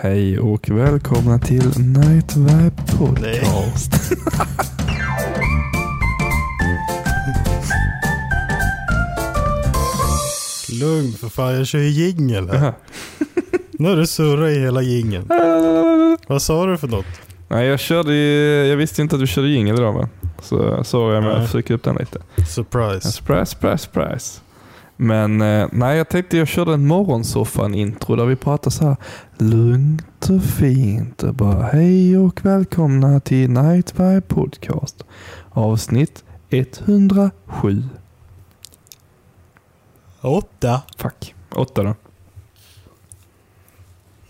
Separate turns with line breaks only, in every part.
Hej och välkomna till Night Vibe Podcast.
Lugn för fan, jag kör ju jingel här. Nu har du surrat i hela jingeln. Vad sa du för något?
Nej, jag körde ju, jag visste inte att du körde jingel idag va? Så så jag med
Nej.
att försöka upp den lite.
Surprise.
Surprise, surprise, surprise. Men eh, nej, jag tänkte jag körde en morgonsoffan-intro där vi pratar så här lugnt och fint och bara hej och välkomna till Night Vibe Podcast. Avsnitt 107.
Åtta.
Fuck. Åtta då.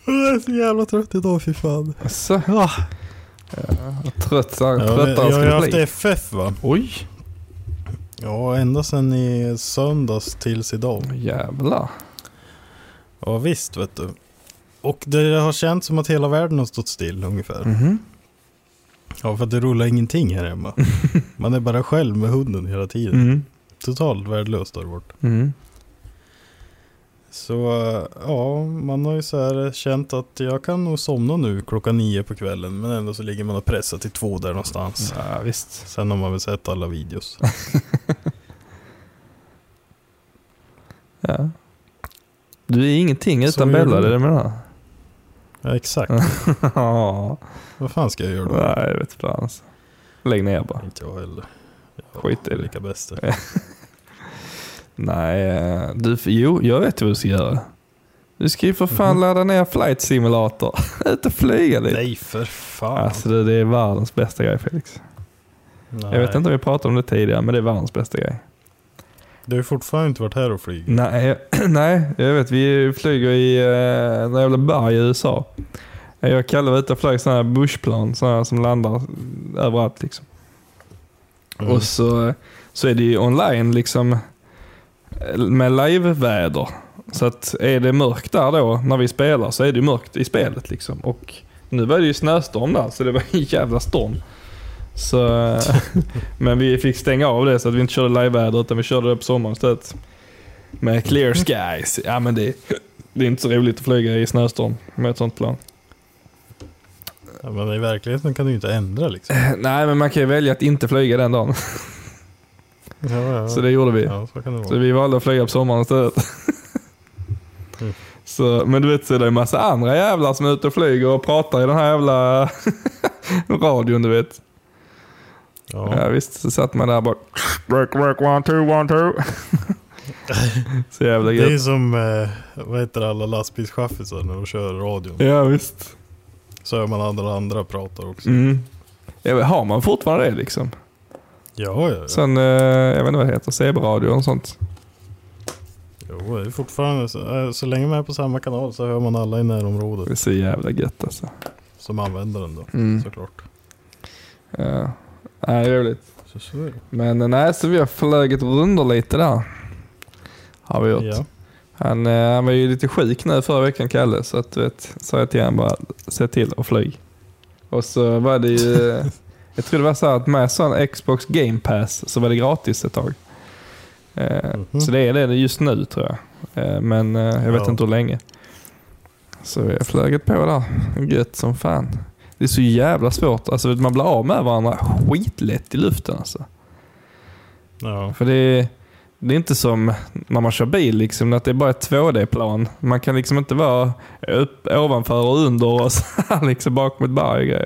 Jag är så jävla trött idag, fy fan.
Alltså,
Ah.
trött, så här,
Ja, men
tröttare
jag har haft. FF va?
Oj,
Ja, ända sedan i söndags tills idag.
jävlar.
Ja visst vet du. Och det har känts som att hela världen har stått still ungefär.
Mhm.
Ja, för att det rullar ingenting här hemma. Man är bara själv med hunden hela tiden.
Mm.
Totalt värdelöst det varit.
Mm.
Så ja, man har ju så här känt att jag kan nog somna nu klockan nio på kvällen. Men ändå så ligger man och pressar till två där någonstans.
Ja, visst.
Sen har man väl sett alla videos.
Ja. Du är ingenting utan Bella, det är det menar?
Ja, exakt.
Ja.
Vad fan ska jag göra då?
Nej, jag vet fan. alltså. Lägg ner bara.
Inte jag heller. Ja,
Skit i det.
Lika bäst det.
Nej, eh, du, jo, jag vet vad du ska göra. Du ska ju för fan
Mhm.
ladda ner flight simulator. Ut och flyga lite.
Nej för fan.
Alltså det, det är världens bästa grej Felix.
Nej.
Jag vet inte om vi pratade om det tidigare, men det är världens bästa grej.
Du har ju fortfarande inte varit här och flugit.
Nej, nej, jag vet. Vi flyger i eh, några jävla berg i USA. Jag och Kalle var ute och flög sådana här bushplan sådana som landar överallt. Liksom.
Mm.
Och så, så är det ju online liksom med live-väder. Så att är det mörkt där då när vi spelar så är det mörkt i spelet. Liksom. Och nu var det ju snöstorm där så det var en jävla storm. Så, men vi fick stänga av det så att vi inte körde live-väder utan vi körde det på sommaren istället. Med clear skies. Ja men det, det är inte så roligt att flyga i snöstorm med ett sånt plan.
Ja, men i verkligheten kan du ju inte ändra liksom.
Nej men man kan ju välja att inte flyga den dagen.
Ja, ja.
Så det gjorde vi.
Så det.
Så vi valde att flyga på sommaren istället.
Mm.
Så, men du vet så är det en massa andra jävlar som är ute och flyger och pratar i den här jävla radion du vet. Ja.
Ja.
visst, så satt man där bara work, work, one, two, one, two. så jävla
Det är
gött.
som, eh, vad heter alla lastbilschaffisar när de kör radion.
Ja visst.
Så hör man andra andra pratar också.
Mm. Ja, har man fortfarande det liksom?
Ja, ja, ja.
Sen, eh, jag vet inte vad det heter, CB-radio och sånt.
Jo, det är fortfarande så, eh, så länge man är på samma kanal så hör man alla i
Det
närområdet
är så jävla gött alltså.
som använder den då.
Mm.
Såklart.
Ja. Nej, roligt.
Så, så är det.
Men eh, nej, så vi har flugit runder lite där. Har vi gjort.
Ja.
Han, eh, han var ju lite sjuk nu förra veckan, Kalle, så att du vet, sa jag till honom bara, se till att flyg. Och så var det ju, jag tror det var så att med sån Xbox Game Pass så var det gratis ett tag. Eh,
Mhm.
Så det är det just nu tror jag. Eh, men eh, jag vet
Ja.
inte hur länge. Så har flugit på där. Gött som fan. Det är så jävla svårt. Alltså man blir av med varandra skitlätt i luften alltså.
Ja.
För det är, det är inte som när man kör bil, liksom, att det är bara ett 2D-plan. Man kan liksom inte vara upp, ovanför och under och så här, liksom bak mot berg.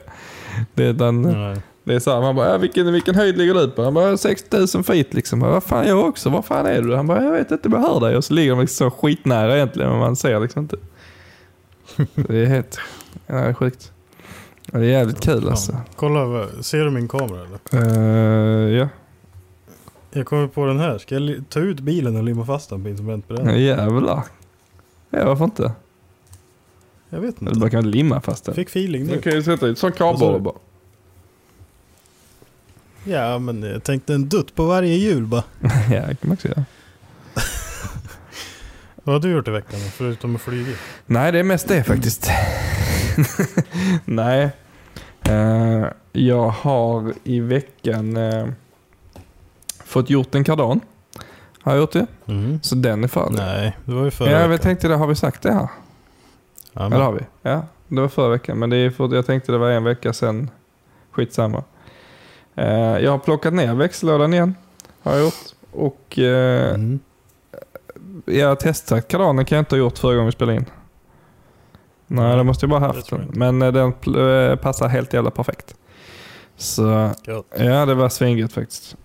Det är den,
Nej.
Det är så här, man bara, vilken, vilken höjd ligger du på? Han bara, 6000 feet liksom. Vad fan, jag också. Var fan är du? Han bara, jag vet inte, jag hör dig. Och så ligger de liksom så skitnära egentligen, men man ser liksom inte. Det är helt ja, det är sjukt. Det är jävligt kul alltså.
Kolla, ser du min kamera eller?
Uh, ja.
Jag kommer på den här. Ska jag ta ut bilen och limma fast den på instrumentbrädan?
Jävlar. Ja, varför inte?
Jag vet
Du
inte.
bara kan limma fast den.
Fick feeling
Du
nu.
kan ju sätta i
Vad sa
kardborre
du?
bara.
Ja, men jag tänkte en dutt på varje hjul bara.
ja, det kan man också göra.
Vad har du gjort i veckan förutom att flyga?
Nej, det är mest det faktiskt. Nej. Eh, jag har i veckan eh, fått gjort en kardan. Har jag gjort det?
Mm.
Så den är färdig.
Nej, det var ju förra
Ja, jag
veckan.
tänkte det. Har vi sagt det här?
Ja,
Eller har vi? Ja, det var förra veckan. Men det är för, jag tänkte det var en vecka sedan. Skitsamma. Eh, jag har plockat ner växellådan igen. Har jag gjort. Och eh,
mm.
jag har testat kardanen kan jag inte ha gjort förra gången vi spelade in. Nej,
Nej,
det måste jag bara
det
haft den. Men eh, den pl- eh, passar helt jävla perfekt. Så
Gött.
ja, det var svingött faktiskt.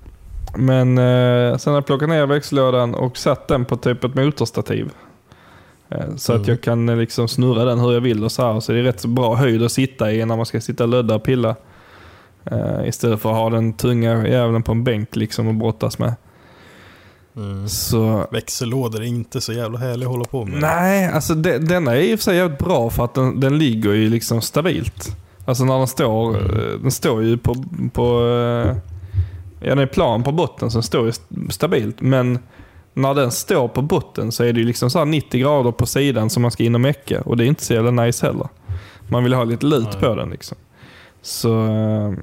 Men eh, sen har jag plockat ner växellådan och satt den på typ ett motorstativ. Eh, så att
Mm.
jag kan liksom snurra den hur jag vill och så här. Så det är rätt så bra höjd att sitta i när man ska sitta och lödda och pilla. Eh, istället för att ha den tunga jäveln på en bänk liksom och brottas med.
Mm.
Så
Växellådor är inte så jävla härliga att hålla på med.
Nej, alltså de, denna är i och för sig jävligt bra för att den, den ligger ju liksom stabilt. Alltså när den står,
Mm.
eh, den står ju på, på eh, ja den är plan på botten så den står ju st- stabilt. Men när den står på botten så är det ju liksom så här 90 grader på sidan som man ska in och mecka och det är inte så jävla nice heller. Man vill ha lite lut på den liksom. Så eh,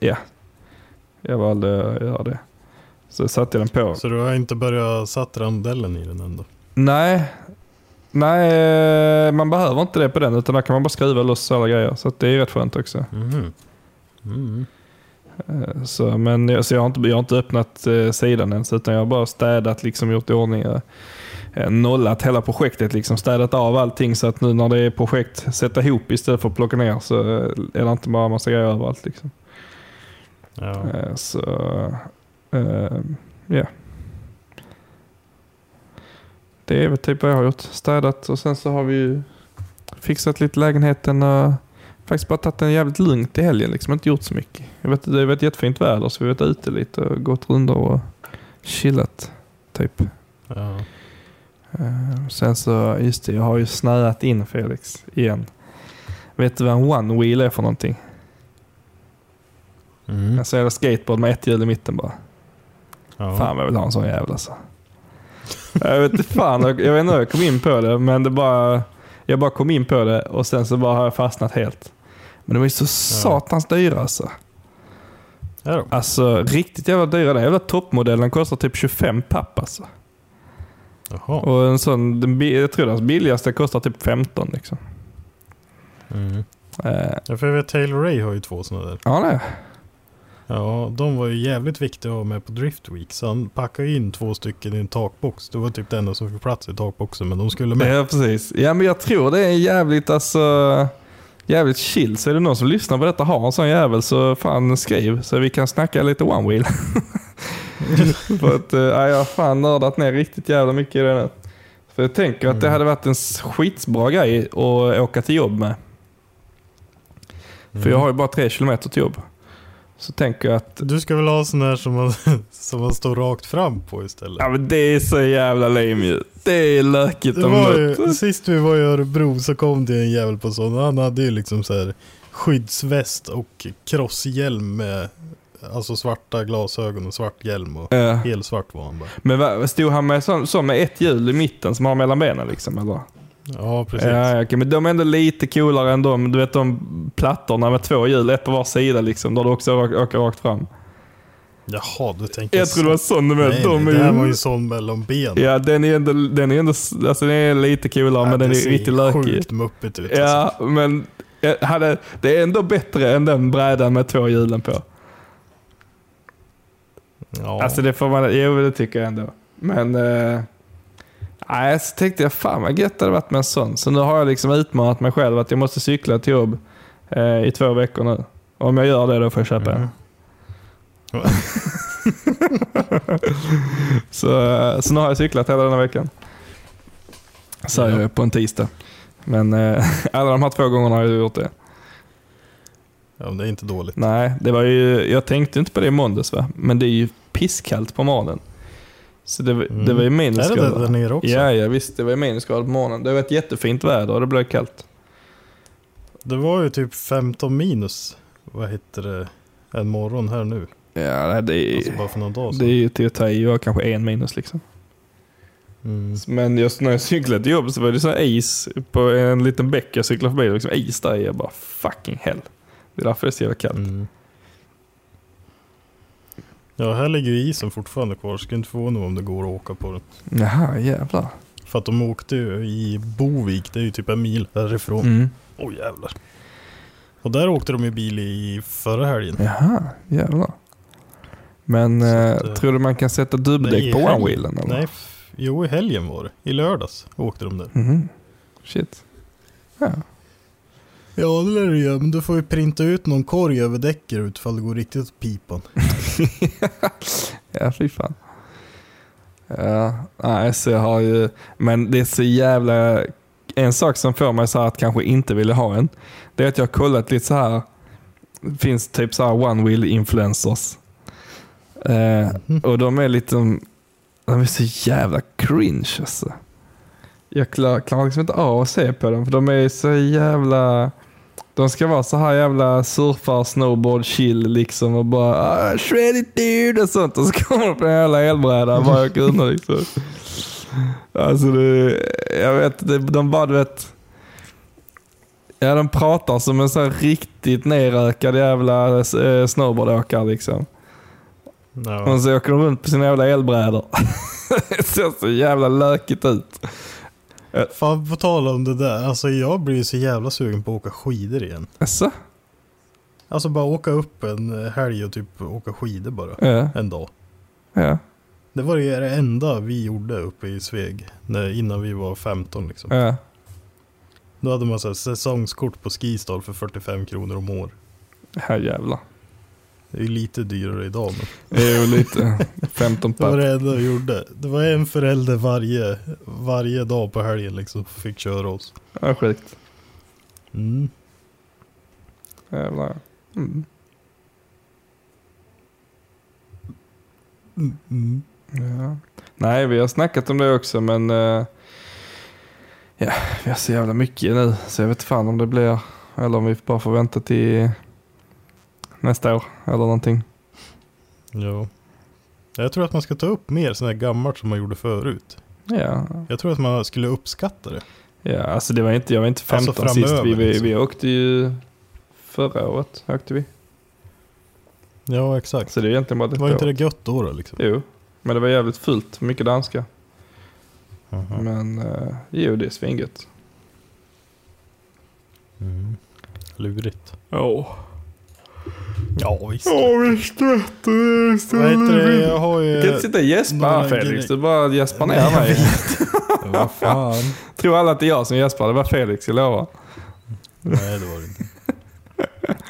ja, jag valde att göra det. Så satte jag den på.
Så du har inte börjat satt rondellen i den ändå?
Nej, nej eh, man behöver inte det på den utan där kan man bara skruva loss alla grejer. Så det är rätt skönt också.
Mhm. Mm.
Eh, Så, men så jag, har inte, jag har inte öppnat sidan ens utan jag har bara städat, liksom gjort i ordning. Eh, Nollat hela projektet, liksom städat av allting så att nu när det är projekt, sätta ihop istället för att plocka ner så eh, är det inte bara massa grejer överallt. Liksom.
Ja.
Eh, Så, eh, ja. Det är väl typ vad jag har gjort. Städat och sen så har vi fixat lite lägenheten och faktiskt bara tagit den jävligt lugnt i helgen. Liksom inte gjort så mycket. Jag vet, det har varit jättefint väder så vi har varit ute lite och gått rundor och chillat. Typ.
ja.
Eh, Sen så, just det, jag har ju snöat in Felix igen. Vet du vad en one wheel är för någonting?
Mm.
Alltså en skateboard med ett hjul i mitten bara.
ja.
Fan vad jag vill ha en sån jävel alltså. Jag vet inte fan, jag vet inte hur jag kom in på det, men det bara, jag bara kom in på det och sen så bara har jag fastnat helt. Men de är ju så satans dyra alltså.
Ja då.
Alltså riktigt jävla dyra. Den jävla toppmodellen kostar typ 25 papp alltså.
Jaha.
Och en sån, den, jag tror den billigaste kostar typ 15 liksom.
Mm.
Eh,
Ja, för jag vet Taylor Ray har ju två sådana där.
ja, nej.
Ja, de var ju jävligt viktiga att ha med på Drift Week. Så han packade in två stycken i en takbox. Det var typ det enda som fick plats i takboxen, men de skulle med.
Ja, precis. Ja, men jag tror det är jävligt alltså jävligt chill. Så är det någon som lyssnar på detta har en sån jävel så fan skriv så vi kan snacka lite one wheel. För att ja, jag har fan nördat ner riktigt jävla mycket i det nu. För jag tänker att det
Mm.
hade varit en skitbra grej att åka till jobb med. För jag har ju bara tre kilometer till jobb. Så tänker jag att
Du ska väl ha sån här som man, som man står rakt fram på istället?
ja, men det är så jävla lame ju. Det är lökigt
Det
om
var ju, sist vi var i Örebro så kom det en jävel på sån. Han hade ju liksom så här skyddsväst och crosshjälm med alltså svarta glasögon och svart hjälm och
Ja.
helt svart var han bara.
Men stod han med så, så med ett hjul i mitten som har mellan benen liksom eller?
Ja, precis.
Ja, ja, okej, men de är ändå lite coolare än de, du vet de plattorna med två hjul, ett på var sida liksom, där du också åker, rakt fram.
Jaha, du tänker
Jag tror det var sån du menade. De
det här var ju sån mellan benen.
Ja, den är ändå, den är ändå, alltså den är lite coolare men den är
det ser
riktigt lökig.
sjukt muppigt ut. alltså.
Ja, men jag hade, det är ändå bättre än den brädan med två hjulen på.
Ja.
Alltså det får man, jo det tycker jag ändå. Men, eh, nej så tänkte jag fan vad gött det hade varit med en sån. Så nu har jag liksom utmanat mig själv att jag måste cykla till jobb eh, i två veckor nu. Om jag gör det då får jag köpa en.
Mhm.
Så, eh, så nu har jag cyklat hela den här veckan. Så
Ja.
ja. på en tisdag. Men eh, alla de här två gångerna har jag gjort det.
Ja, men det är inte dåligt.
Nej, det var ju, jag tänkte inte på det i måndags va? Men det är ju pisskallt på morgonen. Så det,
Mm.
det var ju
Är det
minusgrader.
det där nere också?
Ja, ja, visst. Det var ju minusgrader på morgonen. Det var ett jättefint väder och det blev kallt.
Det var ju typ 15 minus, vad heter det, en morgon här nu.
Ja, det är,
Alltså bara för några dagar
det är
sedan.
ju till att ta i. Jag har kanske en minus liksom.
Mm.
Men just när jag cyklade till jobbet så var det så is på en liten bäck jag cyklade förbi. Liksom is där. Jag bara fucking hell. Det är därför det är så jävla kallt.
Mm. Ja, här ligger isen fortfarande kvar. Ska inte förvåna mig om det går att åka på den.
Jaha, jävlar.
För att de åkte ju i Bovik, det är ju typ en mil härifrån.
Mm.
Åh oh, jävlar. Och där åkte de ju bil i förra helgen.
Jaha, jävlar. Men eh,
att, eh,
tror du man kan sätta
i
på one-wheelen?
Nej, jo i helgen var det. I lördags åkte de där.
Mhm. Shit. Ja.
Ja det lär du göra, men du får ju printa ut någon korg över däcket utifall det går riktigt åt pipan.
ja, fy fan. Ja, nej, så jag har ju... Men det är så jävla... En sak som får mig så här att kanske inte vilja ha en, det är att jag har kollat lite så här. Finns typ så här one-wheel influencers. Eh,
Mhm.
och de är lite... De är så jävla cringe alltså. Jag klarar, klarar liksom inte av att se på dem för de är så jävla... De ska vara så här jävla surfar, snowboard, chill liksom och bara ah, shred it dude och sånt. Och så kommer de på en jävla elbräda och bara åker under liksom. Alltså det, jag vet, det, de bara du vet. Ja de pratar som en sån här riktigt nerrökad jävla eh, snowboardåkare liksom.
Ja.
Och så åker de runt på sina jävla elbrädor. det ser så jävla lökigt ut.
Fan på tal om det där, alltså jag blir ju så jävla sugen på att åka skidor igen.
Jaså?
Alltså bara åka upp en eh, helg och typ åka skidor bara.
Ja,
En dag.
ja,
Det var det enda vi gjorde uppe i Sveg. När, innan vi var 15 liksom.
ja.
Då hade man så här säsongskort på Skistar för 45 kronor om år.
Här jävlar.
Det är ju lite dyrare idag men.
Det är ju lite 15
Det var
papp.
det enda vi gjorde. Det var en förälder varje, varje dag på helgen liksom fick köra oss.
Ja, sjukt.
Mm.
Jävlar. Mm.
Mm.
Ja. Nej, vi har snackat om det också men eh, ja, vi har så jävla mycket nu så jag vet fan om det blir eller om vi bara får vänta till nästa år eller någonting.
Ja. Jag tror att man ska ta upp mer sådana här gammalt som man gjorde förut.
Ja,
Jag tror att man skulle uppskatta det.
ja alltså det var inte, jag var inte 15
Alltså
sist. Vi,
framöver,
vi,
liksom.
vi åkte ju förra året. Åkte vi.
Ja exakt.
Så det är egentligen bara detta
Var inte
år.
det gött då, då liksom?
Jo, men det var jävligt fullt. Mycket danska.
Aha.
Men uh, jo, det är svingött.
Mm. Lurigt.
Ja.
Ja visst.
Ja visst vet du.
Vad heter det? Jag har ju...
Du kan inte sitta och gäspa här Felix. Du bara gäspar ner
Nej, jag
mig.
Vad fan.
Tror alla att det är jag som gäspar. Det var Felix, jag lovar.
Nej det var det inte.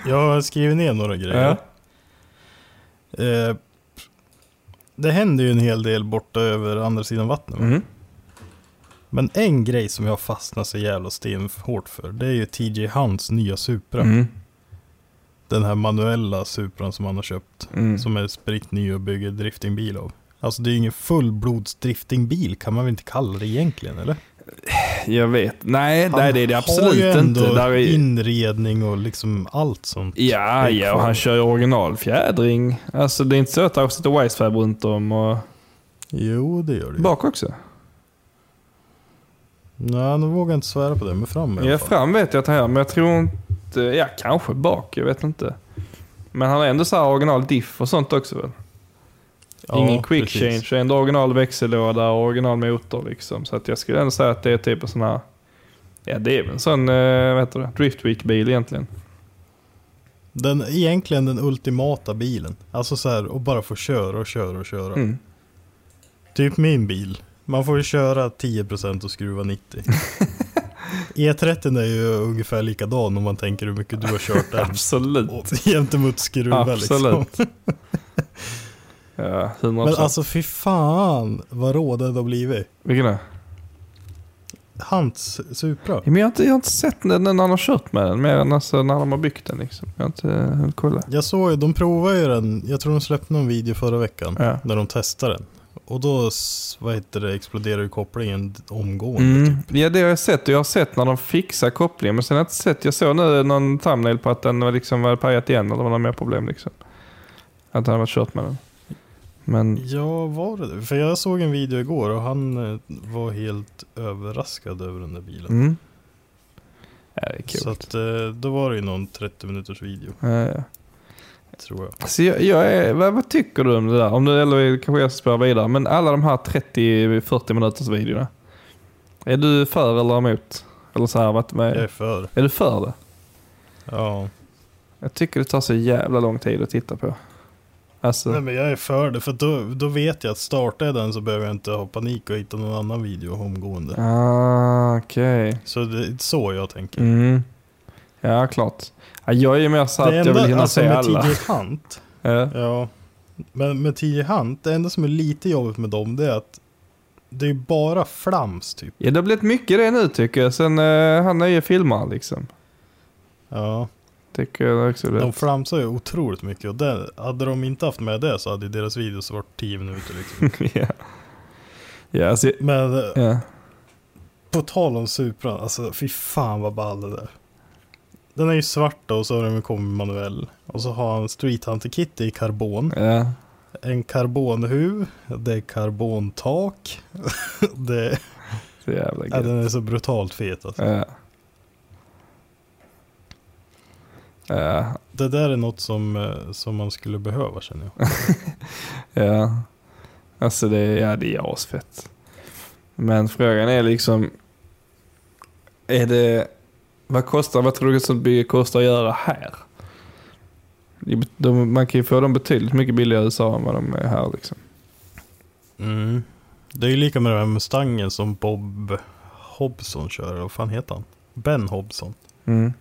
Jag har skrivit ner några grejer. Eh, det händer ju en hel del borta över andra sidan vattnet. va?
Mm.
Men en grej som jag fastnar så jävla stenhårt för. Det är ju TJ Hunts nya Supra.
Mm.
Den här manuella Supran som han har köpt.
Mm.
Som är spritt ny och bygger driftingbil av. Alltså det är ju ingen fullblods driftingbil kan man väl inte kalla det egentligen eller?
Jag vet. Nej,
Han
nej det är det
har
absolut
ju ändå
inte. Där är...
inredning och liksom allt sånt.
Ja, ja, och han kör ju originalfjädring. Alltså det är inte så att han sätter Wisefab runt om och
Jo det gör det ju.
bak också.
Nej, nu vågar jag inte svära på det, men fram i alla
Ja,
fall.
fram vet jag att han gör, men jag tror inte... Ja, kanske bak. Jag vet inte. Men han har ändå så original diff och sånt också väl?
Ja,
Ingen quick
precis.
change, ändå original växellåda och original motor liksom. Så att jag skulle ändå säga att det är typ en sån här... Ja, det är väl en sån, eh, vad heter det, Driftweek-bil egentligen.
Den, egentligen den ultimata bilen. Alltså så här, och bara få köra och köra och köra.
Mm.
Typ min bil. Man får ju köra 10% och skruva 90. E30 är ju ungefär likadan om man tänker hur mycket du har kört den.
Absolut.
Gentemot skruva liksom.
Ja, 100%.
Men alltså fy fan vad rådad det har blivit.
Vilken är?
Hans Supra.
Men jag har, inte, jag har inte sett den när han har kört med den, mer än alltså när de har byggt den. Liksom. Jag har inte hunnit kolla.
Jag såg ju, de provade ju den, jag tror de släppte någon video förra veckan.
Ja.
När de testade den. Och då, vad heter det, exploderar ju kopplingen omgående.
Mm.
Typ.
Ja, det har jag sett. Jag har sett när de fixar kopplingen. Men sen har jag inte sett. Jag såg nu någon thumbnail på att den var liksom var pajat igen eller var det mer problem. Liksom. Att han har varit kört med den. Men
Ja, var det det? För jag såg en video igår och han eh, var helt överraskad över den där bilen.
mm. ja, det är kul.
Så att eh, då var det ju någon 30 minuters video,
Ja, ja.
Tror jag.
Så jag, jag är, vad, vad tycker du om det där? Om du, eller kanske jag ska spela vidare. Men alla de här 30-40 minuters videorna. Är du för eller emot? Eller så här, vad, vad
Jag är för.
är du för det?
Ja.
Jag tycker det tar så jävla lång tid att titta på. Alltså,
Nej men jag är för det, för då, då vet jag att startar jag den så behöver jag inte ha panik och hitta någon annan video omgående.
ah, okej.
Så det är så jag tänker.
Mm. Ja, klart. Ja, jag är ju mer så att jag vill hinna
alltså
se
med
alla.
TJ Hunt,
Ja.
ja. Men med TJ Hunt, det enda som är lite jobbigt med dem det är att det är bara flams typ.
ja, det har blivit mycket det nu tycker jag. Sen uh, han är ju filmare liksom.
Ja,
Tycker jag också.
de
Det.
flamsar ju otroligt mycket och det, hade de inte haft med det så hade deras videos varit 10 minuter liksom.
ja. Ja, alltså,
Men eh,
ja.
på tal om Supran, alltså fy fan vad ball det där. Den är ju svart då, och så har den kommit manuell. Och så har han Street Hunter Kit i karbon.
ja.
En karbonhuv, det är karbontak. det,
Så jävla
ja, den är så brutalt fet alltså.
Ja. Ja,
Det där är något som, eh, som man skulle behöva känner jag.
ja. Alltså det, ja, det är asfett. Men frågan är liksom. Är det. Vad kostar, vad tror du ett sånt bygge kostar att göra här? De, man kan ju få dem betydligt mycket billigare i USA än vad de är här liksom.
Mm. Det är ju lika med den här Mustangen som Bob Hobson kör, vad fan heter han? Ben Hobson.
Mm.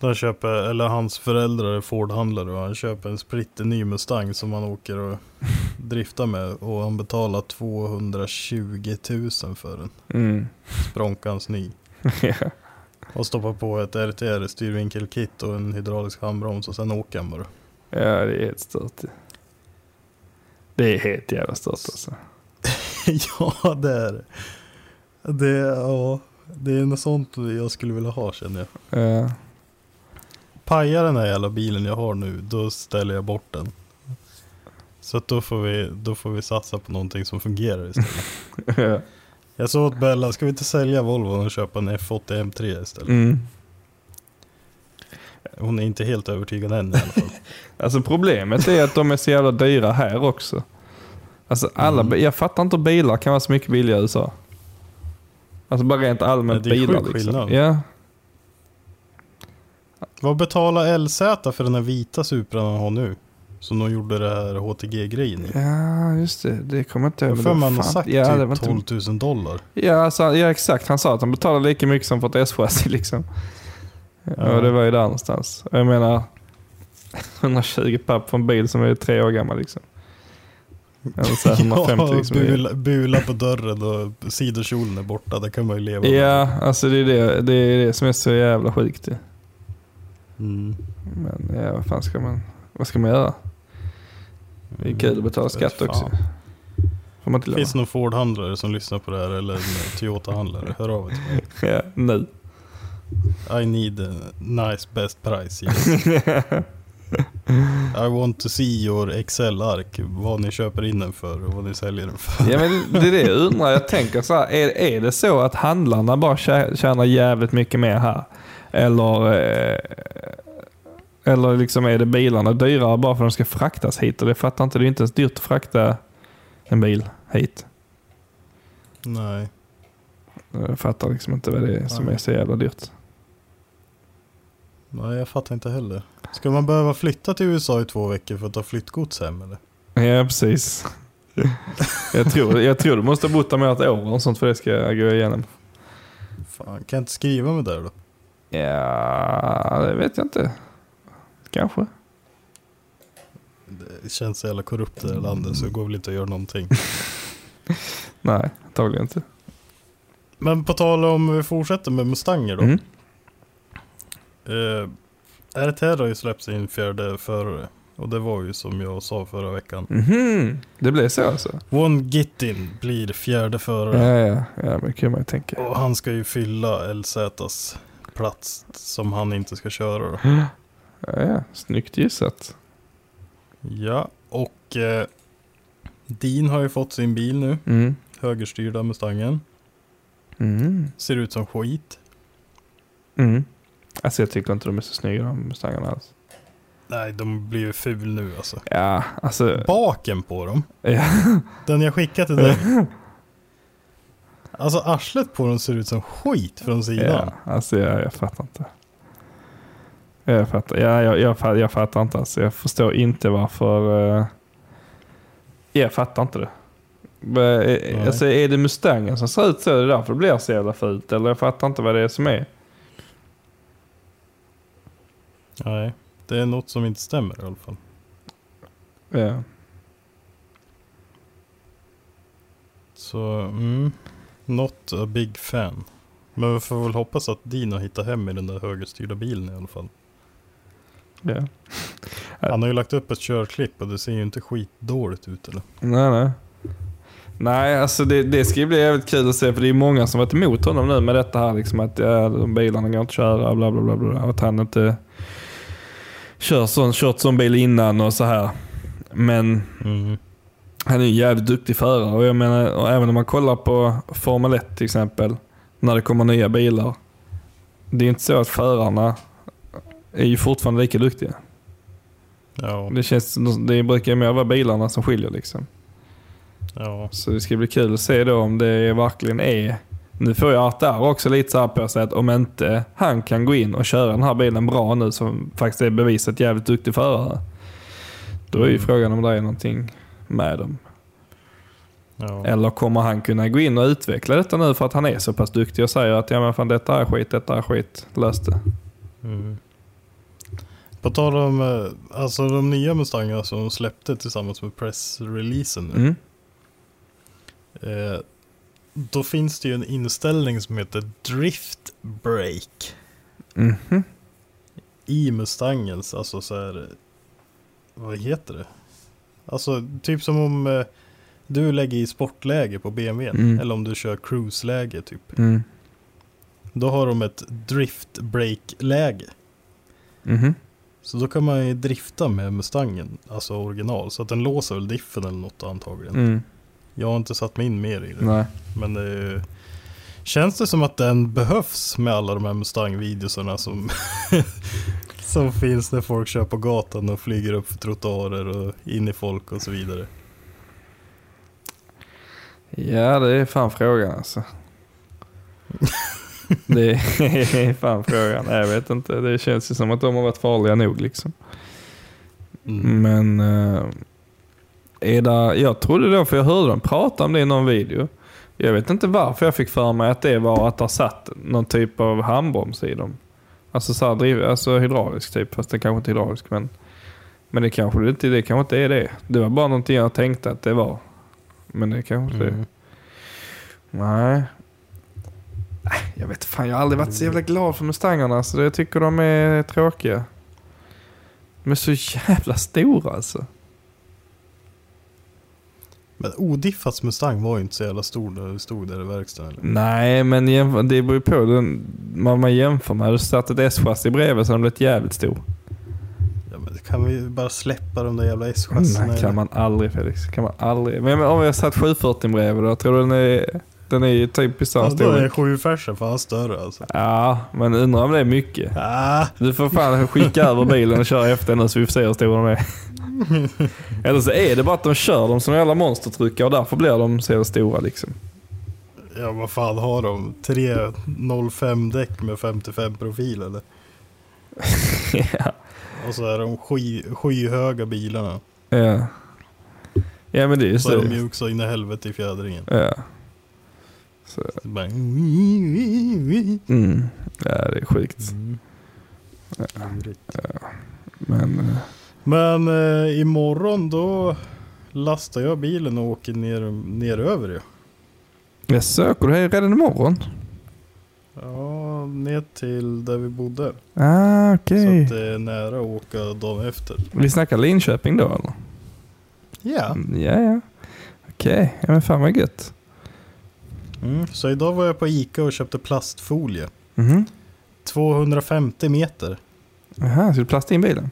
Han köper, eller hans föräldrar är Ford-handlare och han köper en splitter ny Mustang som han åker och driftar med och han betalar 220 000 för den.
Mm.
Språnkans ny. Och stoppar på ett RTR styrvinkelkit och en hydraulisk handbroms och sen åker han bara.
ja, det är helt stört. Det är helt jävla stört alltså.
ja det är det. Det, ja, det är något sånt jag skulle vilja ha känner jag.
Ja.
Pajar den här jävla bilen jag har nu, då ställer jag bort den. Så då får vi, då får vi satsa på någonting som fungerar istället.
Ja.
Jag sa åt Bella, ska vi inte sälja Volvo och köpa en F80 M3 istället?
Mm.
Hon är inte helt övertygad än i alla fall.
Alltså problemet är att de är så jävla dyra här också. Alltså alla,
Mm.
Jag fattar inte hur bilar kan vara så mycket billigare i USA. Alltså bara rent allmänt
Nej, det är
bilar
sjuk
liksom.
skillnad.
Ja.
Vad betalar LZ för den här vita Supran han har nu? Som de gjorde det här HTG-grejen i.
ja, just det. Det kommer jag inte ihåg.
För han har sagt
ja,
typ
inte-
12 000 dollar.
Ja, alltså, ja, exakt. Han sa att han betalar lika mycket som för ett S-chassi liksom. Ja. Och det var ju där någonstans. Och Jag menar, 120 papp för en bil som är tre år gammal liksom. Eller så här 150
ja,
liksom.
bula, bula på dörren och sidokjolen är borta. Det kan man ju leva med.
Ja, alltså det är det, det är det som är så jävla sjukt.
Mm.
Men ja, vad fan ska man, vad ska man göra? Det är kul att betala skatt också. Får man inte
Finns det någon Ford-handlare som lyssnar på det här eller en Toyota-handlare? Hör av er till mig.
Ja, nu.
I need a nice best price. Yes. I want to see your Excel-ark. Vad ni köper in den för och vad ni säljer den för.
Ja, men det är det jag undrar. Jag tänker så här, är, är det så att handlarna bara tjä- tjänar jävligt mycket mer här? Eller, eh, eller liksom är det bilarna dyrare bara för att de ska fraktas hit? Och det fattar inte, det är inte ens dyrt att frakta en bil hit.
Nej.
Jag fattar liksom inte vad det är som
Nej.
är så jävla dyrt.
Nej, jag fattar inte heller. Ska man behöva flytta till USA i två veckor för att ta flyttgods hem eller?
Ja, precis. jag, tror, jag tror du måste ha bott där mer ett år och sånt för det ska gå igenom.
Fan, kan jag inte skriva med där då?
Ja, det vet jag inte. Kanske.
Det känns så jävla korrupt i det här landet så det går väl inte att göra någonting.
Nej, antagligen inte.
Men på tal om vi fortsätter med Mustanger då.
Mm.
Eh, RTR har ju släppt sin fjärde förare. Och det var ju som jag sa förra veckan.
Mhm, Det blev så alltså?
One Gittin blir fjärde
Ja,
förare.
ja, ja, men kan man ju tänka.
Och han ska ju fylla LZs plats som han inte ska köra då.
Ja, snyggt gissat.
Ja, och eh, Dean har ju fått sin bil nu.
Mm.
Högerstyrda Mustangen.
Mm.
Ser ut som skit.
Mm. Alltså jag tycker inte de är så snygga de Mustangarna alls.
Nej, de blir ju ful nu alltså.
Ja, alltså.
Baken på dem.
Ja.
Den jag skickade till dig. Alltså arslet på dem ser ut som skit från sidan.
Ja, alltså jag, jag fattar inte. Jag fattar, ja, jag, jag, fattar, jag fattar inte alltså. Jag förstår inte varför. eh, jag fattar inte det. Eh, Alltså, är det Mustangen som ser ut så? Det är därför det blir så jävla fult? Eller jag fattar inte vad det är som är.
Nej, det är något som inte stämmer i alla fall.
Ja.
Så, mm. Not a big fan. Men vi får väl hoppas att Dino hittar hem i den där högerstyrda bilen i alla fall.
Ja.
Han har ju lagt upp ett körklipp och det ser ju inte skitdåligt ut eller?
Nej, nej. Nej, alltså det, det ska ju bli jävligt kul att se för det är många som varit emot honom nu med detta här liksom att ja, de bilarna går inte att köra bla bla bla bla. Och att han inte kör sån, kört sån bil innan och så här. Men
Mm.
han är ju jävligt duktig förare och jag menar, och även om man kollar på Formel 1 till exempel, när det kommer nya bilar. Det är inte så att förarna är ju fortfarande lika duktiga.
Ja,
Det, känns, det brukar mer vara bilarna som skiljer liksom.
ja.
Så det ska bli kul att se då om det verkligen är... Nu får jag Artar också lite så här på sig att om inte han kan gå in och köra den här bilen bra nu som faktiskt är bevisat jävligt duktig förare. Då är ju
Mm.
frågan om det är någonting med dem.
ja.
Eller kommer han kunna gå in och utveckla detta nu för att han är så pass duktig och säger att ja men fan detta är skit, detta är skit, lös det.
Mm. På tal om eh, alltså de nya Mustangerna som de släppte tillsammans med pressreleasen nu.
Mm.
Eh, då finns det ju en inställning som heter Drift Brake
Mhm.
i Mustangens. Alltså så här, vad heter det? Alltså typ som om eh, du lägger i sportläge på BMWn.
Mm.
Eller om du kör cruise-läge typ.
Mm.
Då har de ett Drift Brake-läge.
Mhm.
Så då kan man ju drifta med Mustangen, alltså original. Så att den låser väl diffen eller något antagligen.
Mm.
Jag har inte satt mig in mer i det.
Nej.
Men det ju- Känns det som att den behövs med alla de här Mustang-videosarna som, som finns när folk kör på gatan och flyger upp för trottoarer och in i folk och så vidare.
Ja, det är fan frågan alltså. det är fan frågan. Jag vet inte. Det känns ju som att de har varit farliga nog liksom.
Mm.
Men eh, är det, jag trodde då, för jag hörde dem prata om det i någon video. Jag vet inte varför jag fick för mig att det var att det satt någon typ av handbroms i dem. Alltså, så här, driv, alltså hydraulisk typ, fast det kanske inte är hydraulisk. Men, men det kanske inte, det kanske inte är det. Det var bara någonting jag tänkte att det var. Men det kanske inte är
Mm.
Nej. Jag vet fan, jag har aldrig varit så jävla glad för Mustangarna. Så jag tycker de är tråkiga. De är så jävla stora alltså.
Men Odiffats Mustang var ju inte så jävla stor när du stod där i verkstaden. Eller?
Nej, men jämför, det beror ju på den, vad man jämför med. Du satt ett S-chassi bredvid så den blivit jävligt stor.
Ja, men kan vi bara släppa de där jävla S-chassierna?
Nej, kan man aldrig Felix. Kan man aldrig. Men om jag satt 740 bredvid då, tror du den är, den är ju typ i samma
Ja, då är
storlek?
7 färsen fan större alltså.
Ja, men undrar om det är mycket.
Ah,
Du får fan skicka över bilen och köra efter nu så vi får se hur stora de är. Eller så är det bara att de kör dem som jävla monstertruckar och därför blir de så stora liksom.
ja vad fan har de? 305 däck med 55 profil eller?
ja.
Och så är de sky, skyhöga bilarna.
ja. Ja men det är ju
Så är de
så.
mjuk så in i helvete i fjädringen.
Ja. Så, mm. Ja, det är sjukt.
Mm.
Men eh,
Men eh, imorgon då lastar jag bilen och åker ner, ner över ju.
jag söker det här redan imorgon.
Ja, ner till där vi bodde.
Ah, okej.
Så att det är nära att åka dagen efter.
Vi snackar Linköping då eller?
Ja.
Mm, Ja, ja. Okej, ja, men fan vad gött.
Mm. Så idag var jag på Ica och köpte plastfolie.
Mhm.
250 meter.
Jaha, ska du plasta in bilen?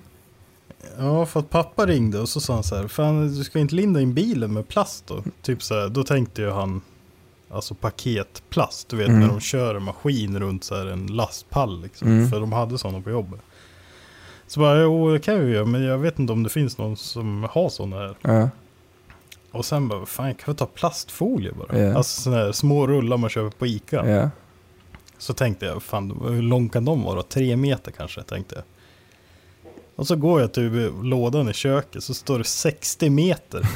Ja, för att pappa ringde och så sa han så här, fan du ska inte linda in bilen med plast då? Typ så här, då tänkte ju han, alltså paketplast, du vet
Mm.
när de kör en maskin runt så här en lastpall liksom.
Mm.
För de hade sådana på jobbet. Så bara, jo det kan vi göra, men jag vet inte om det finns någon som har sådana här.
Ja.
Och sen bara, fan kan vi ta plastfolie bara?
Ja.
Alltså sådana här små rullar man köper på Ica.
Ja.
Så tänkte jag, fan hur lång kan de vara? Tre meter kanske, tänkte jag. Och så går jag till lådan i köket så står det 60 meter.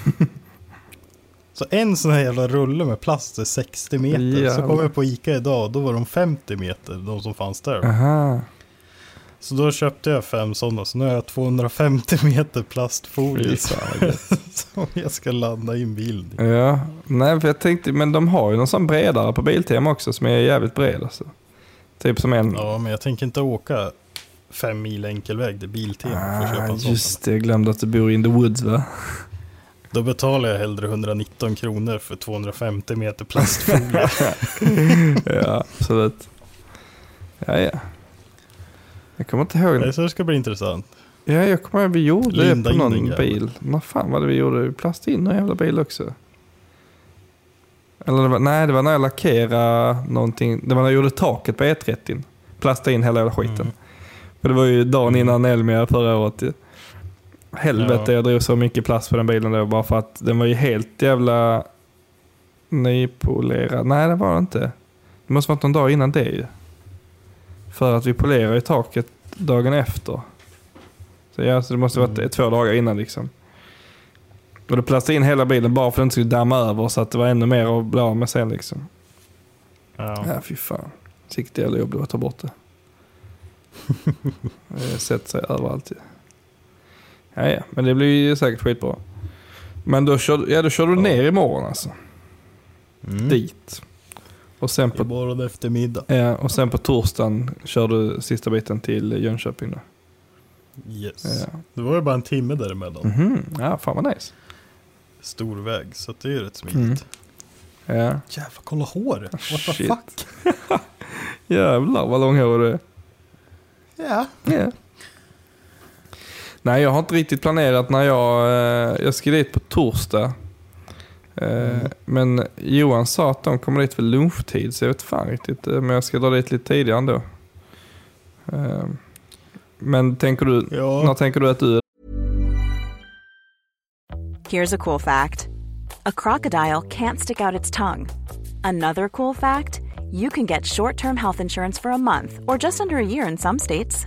så en sån här jävla rulle med plast är 60 meter. Så
Jävlar.
kom jag på Ica idag och då var de 50 meter, de som fanns där.
Aha.
Så då köpte jag fem sådana, så nu har jag 250 meter plastfolie som jag ska landa in bilen i.
Ja, nej för jag tänkte, men de har ju någon sån bredare på Biltema också som är jävligt bred alltså. Typ som en...
Ja, men jag tänker inte åka fem mil enkelväg till Biltema för att köpa
ah,
en sån.
just det, jag glömde att du bor in the woods va?
Då betalar jag hellre 119 kronor för 250 meter plastfolie.
ja, absolut. Ja, ja. Jag kommer inte ihåg.
Nej, så det ska bli intressant.
Ja, jag kommer ihåg vi gjorde
Linda
det på någon bil. Vad fan var det vi gjorde? Vi plastade in någon jävla bil också. Eller det var, nej, det var när jag lackerade någonting. Det var när jag gjorde taket på E30. Plastade in hela jävla skiten.
Mm.
För det var ju dagen innan Elmia förra året. Helvete,
Ja.
jag drog så mycket plast på den bilen då bara för att den var ju helt jävla nypolerad. Nej, det var det inte. Det måste varit någon dag innan det ju. För att vi polerade ju taket dagen efter. Så ja, så det måste varit
Mm.
två dagar innan liksom. Och då plastade in hela bilen bara för att den inte skulle damma över så att det var ännu mer att bli av med sen liksom.
Ja.
Ja, fy fan. Sikt jävla jobb det var att ta bort det. det sätter sig överallt ju. Ja, ja, men det blir ju säkert skitbra. Men då kör, ja, då kör du ner imorgon alltså.
Mm.
Dit. Och sen, på,
Imorgon eftermiddag.
ja, och sen på torsdagen kör du sista biten till Jönköping då.
Yes.
Ja.
Det var ju bara en timme däremellan.
Mhm, Ja, fan vad nice.
Stor väg, så det är ju rätt smidigt.
Mm. Ja.
Jävlar, kolla håret. What the
Shit.
fuck?
Jävlar vad långhårig du är.
Ja.
Ja. Nej, jag har inte riktigt planerat när jag... Eh, jag ska dit på torsdag. Eh,
Mm.
Men Johan sa att de kommer dit vid lunchtid, så jag vet fan riktigt. eh, Men jag ska dra dit lite tidigare ändå. Eh, men tänker du... När
Ja.
tänker du att du...
Here's a cool fact a crocodile can't stick out its tongue. Another cool fact you can get short term health insurance for a month or just under a year in some states.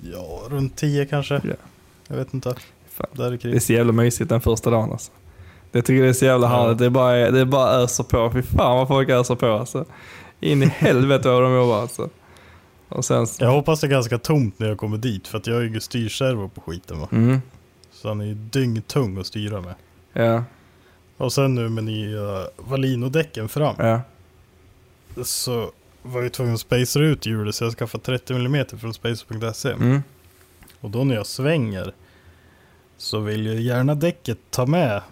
Ja, runt 10 kanske.
Ja.
Jag vet inte.
Fan.
Där är
Det är
krig.
så jävla mysigt den första dagen alltså. Jag tycker det är så jävla
Ja.
härligt. Det är bara, det är bara öser på. Fy fan vad folk öser på alltså. In i helvete vad de jobbar alltså. Och sen...
Jag hoppas det är ganska tomt när jag kommer dit för att jag har ju styrservo på skiten va.
Mm,
Så han är ju dyngtung att styra med.
ja,
Och sen nu med nya Valino-däcken fram.
ja.
Så var jag tvungen att spacea ut hjulet så jag skaffade 30 mm från spacer.se.
Mm.
Och då när jag svänger så vill ju gärna däcket ta med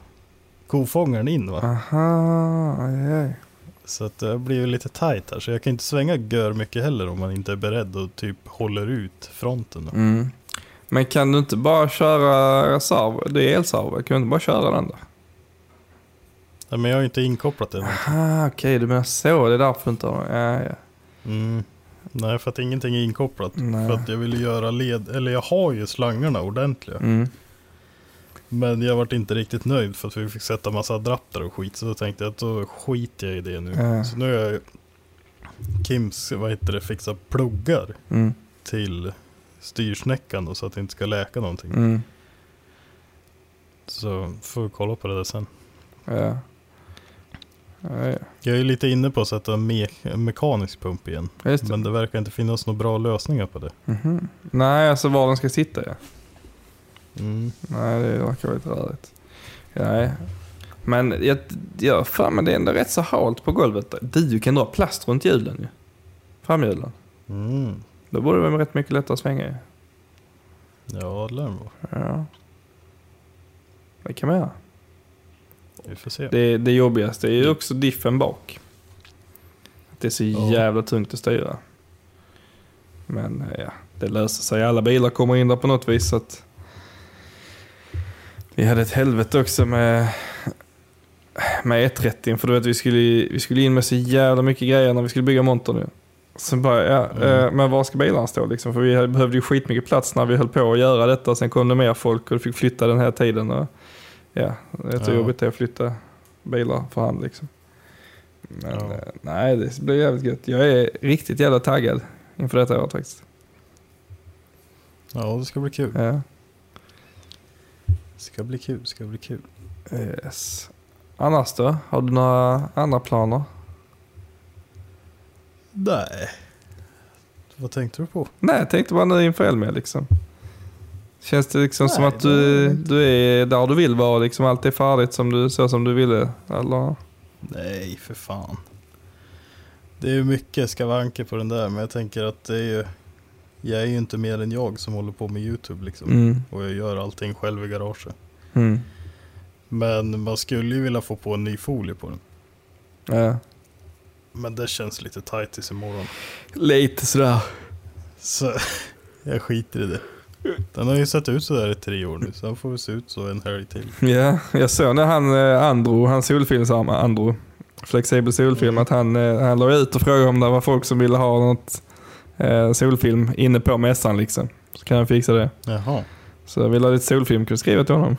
kofångaren in va.
Aha, aj, aj.
Så att det blir ju lite tight här. Så jag kan inte svänga gör mycket heller om man inte är beredd och typ håller ut fronten.
Mm. Men kan du inte bara köra reserv? Det är elservo, kan du inte bara köra den då?
Nej, men jag har ju inte inkopplat det.
Ah, okej, du menar så. Det är därför du inte har ja, ja.
Mm. Nej, för att ingenting är inkopplat.
Nej.
För att jag vill göra led, eller jag har ju slangarna ordentliga.
Mm.
Men jag vart inte riktigt nöjd för att vi fick sätta massa adapter och skit. Så då tänkte jag att då skiter jag i det nu.
Ja.
Så nu har jag Kims, vad heter det, fixa pluggar
Mm.
till styrsnäckan då, så att det inte ska läka någonting.
Mm.
Så får vi kolla på det där sen.
Ja. Ja, ja.
Jag är lite inne på att sätta me mekanisk pump igen.
Det.
Men det verkar inte finnas några bra lösningar på det.
Mhm. Nej, alltså var den ska sitta ja.
Mm.
Nej, det verkar lite rörigt. Nej. Men jag, jag för mig det är ändå rätt så halt på golvet. Du kan dra plast runt hjulen ju. Framhjulen.
Mm.
Då borde det vara rätt mycket lättare att svänga i.
Ja, det lär det vara.
Ja. Det kan man göra. Det, det jobbigaste är ju också diffen bak. Det är så
Ja.
jävla tungt att styra. Men eh, ja, det löser sig. Alla bilar kommer in där på något vis. Så att vi hade ett helvete också med, med 130 För du vet, vi skulle, vi skulle in med så jävla mycket grejer när vi skulle bygga montern nu. Sen bara, ja,
Mm.
eh, men var ska bilarna stå liksom? För vi behövde ju skitmycket plats när vi höll på att göra detta. Sen kom det mer folk och fick flytta den här tiden. Och, ja, det är så
Ja.
jobbigt att flytta bilar för hand liksom. Men
Ja.
eh, nej, det blir jävligt gött. Jag är riktigt jävla taggad inför detta året faktiskt.
Ja, det ska bli kul.
Ja.
Ska bli kul, ska bli kul.
Yes. Annars då? Har du några andra planer?
Nej. Vad tänkte du på?
Nej, jag tänkte bara nu inför Elmia liksom. Känns det liksom som
Nej,
att du, du är där du vill vara liksom allt är färdigt som du, så som du ville? Eller?
Nej, för fan. Det är ju mycket skavanker på den där, men jag tänker att det är ju... Jag är ju inte mer än jag som håller på med YouTube liksom.
Mm.
Och jag gör allting själv i garaget.
Mm.
Men man skulle ju vilja få på en ny folie på den.
Ja.
Men det känns lite tight tills imorgon.
Lite sådär.
Så jag skiter i det. Den har ju sett ut sådär i tre år nu, så den får väl se ut så en helg till.
Ja, jag såg när han eh, Andro, han solfilmsarma, Andro, flexibel solfilm, att han, eh, han la ut och frågade om det var folk som ville ha något eh, solfilm inne på mässan liksom. Så kan han fixa det.
Jaha.
Så vill ha lite solfilm, kan du skriva till honom?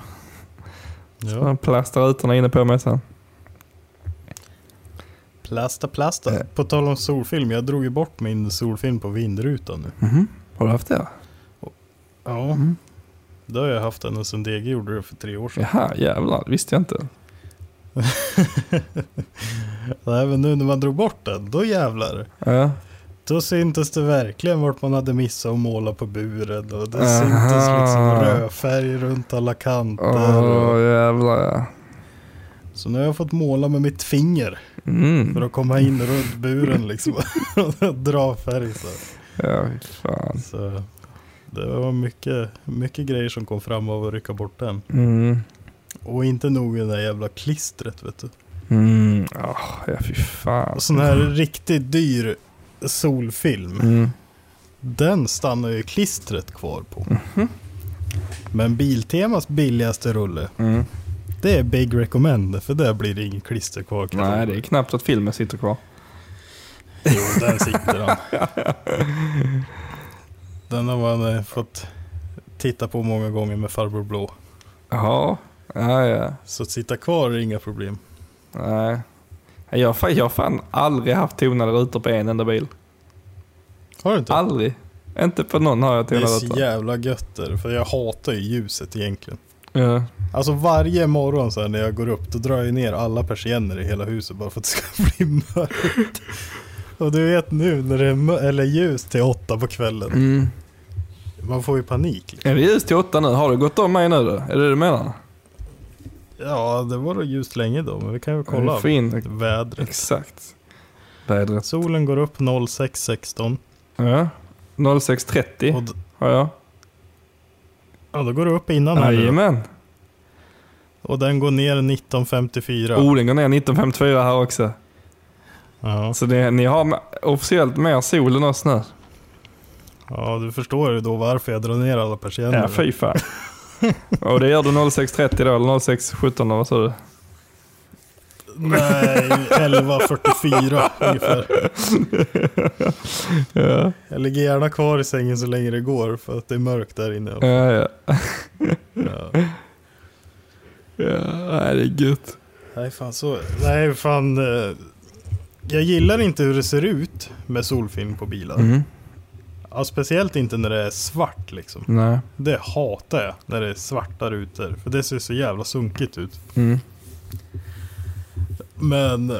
Så
Ja.
han plastar rutorna inne på mässan.
Plasta, plasta.
Ja.
På tal om solfilm, jag drog ju bort min solfilm på vindrutan nu.
Mhm. Har du haft det?
Ja,
Mm.
det har jag haft ända sedan DG gjorde det för tre år sedan.
Jaha, jävlar. Visste jag inte.
Nej men nu när man drog bort den, då jävlar.
Ja.
Då syntes det verkligen vart man hade missat att måla på buren. Och det
Aha.
syntes liksom rödfärg runt alla kanter.
Åh,
Och...
jävlar ja.
Så nu har jag fått måla med mitt finger. För
Mm.
att komma in runt buren liksom. och dra färg så.
Ja, fan.
så. Det var mycket, mycket grejer som kom fram av att rycka bort den.
Mm.
Och inte nog med det där jävla klistret vet du.
Mm. Åh, ja, fy fan.
Och sån här riktigt dyr solfilm.
Mm.
Den stannar ju klistret kvar på. Men Biltemas billigaste rulle,
Mm.
det är Big Recommend. För där blir det inget klister kvar. kan jag
Nej, det är knappt att filmen sitter kvar.
Jo, där sitter han. Den har man eh, fått titta på många gånger med farbror blå.
Jaha. Ja, ja.
Så att sitta kvar är inga problem.
Nej. Jag har jag fan aldrig haft tonade rutor på en enda bil.
Har du inte?
Aldrig. Inte på någon har jag
det är
tonade
så
rutor.
jävla gött där, För jag hatar ju ljuset egentligen.
Ja.
Alltså varje morgon så när jag går upp då drar jag ner alla persienner i hela huset bara för att det ska bli mörkt. Och du vet nu när det är eller ljus till åtta på kvällen.
Mm.
Man får ju panik. Liksom.
Är det ljus till åtta nu? Har du gått om mig nu då? Är det det du menar?
Ja, det var då ljust länge då, men vi kan ju kolla.
Få in
Vädret.
exakt. Vädret.
Solen går upp 06.16
Ja. 06.30
och, d-
har jag.
Ja, då går det upp innan.
Jajamän.
Och den går ner 1954.
Oh, den går ner 1954 här också.
Ja.
Så det, ni har officiellt mer sol än oss nu.
ja, du förstår ju då varför jag drar ner alla persienner.
Ja, fy fan. Och det gör du 06.30 då, eller 06.17 eller vad sa du?
Nej, 11.44 ungefär.
Ja,
Jag ligger gärna kvar i sängen så länge det går för att det är mörkt där inne.
ja, ja.
Ja.
ja det är gött.
Nej, fan så. Nej, fan. Jag gillar inte hur det ser ut med solfilm på bilar.
Mm.
Ja, speciellt inte när det är svart liksom.
Nej.
Det hatar jag när det är svarta rutor. För det ser så jävla sunkigt ut.
Mm.
Men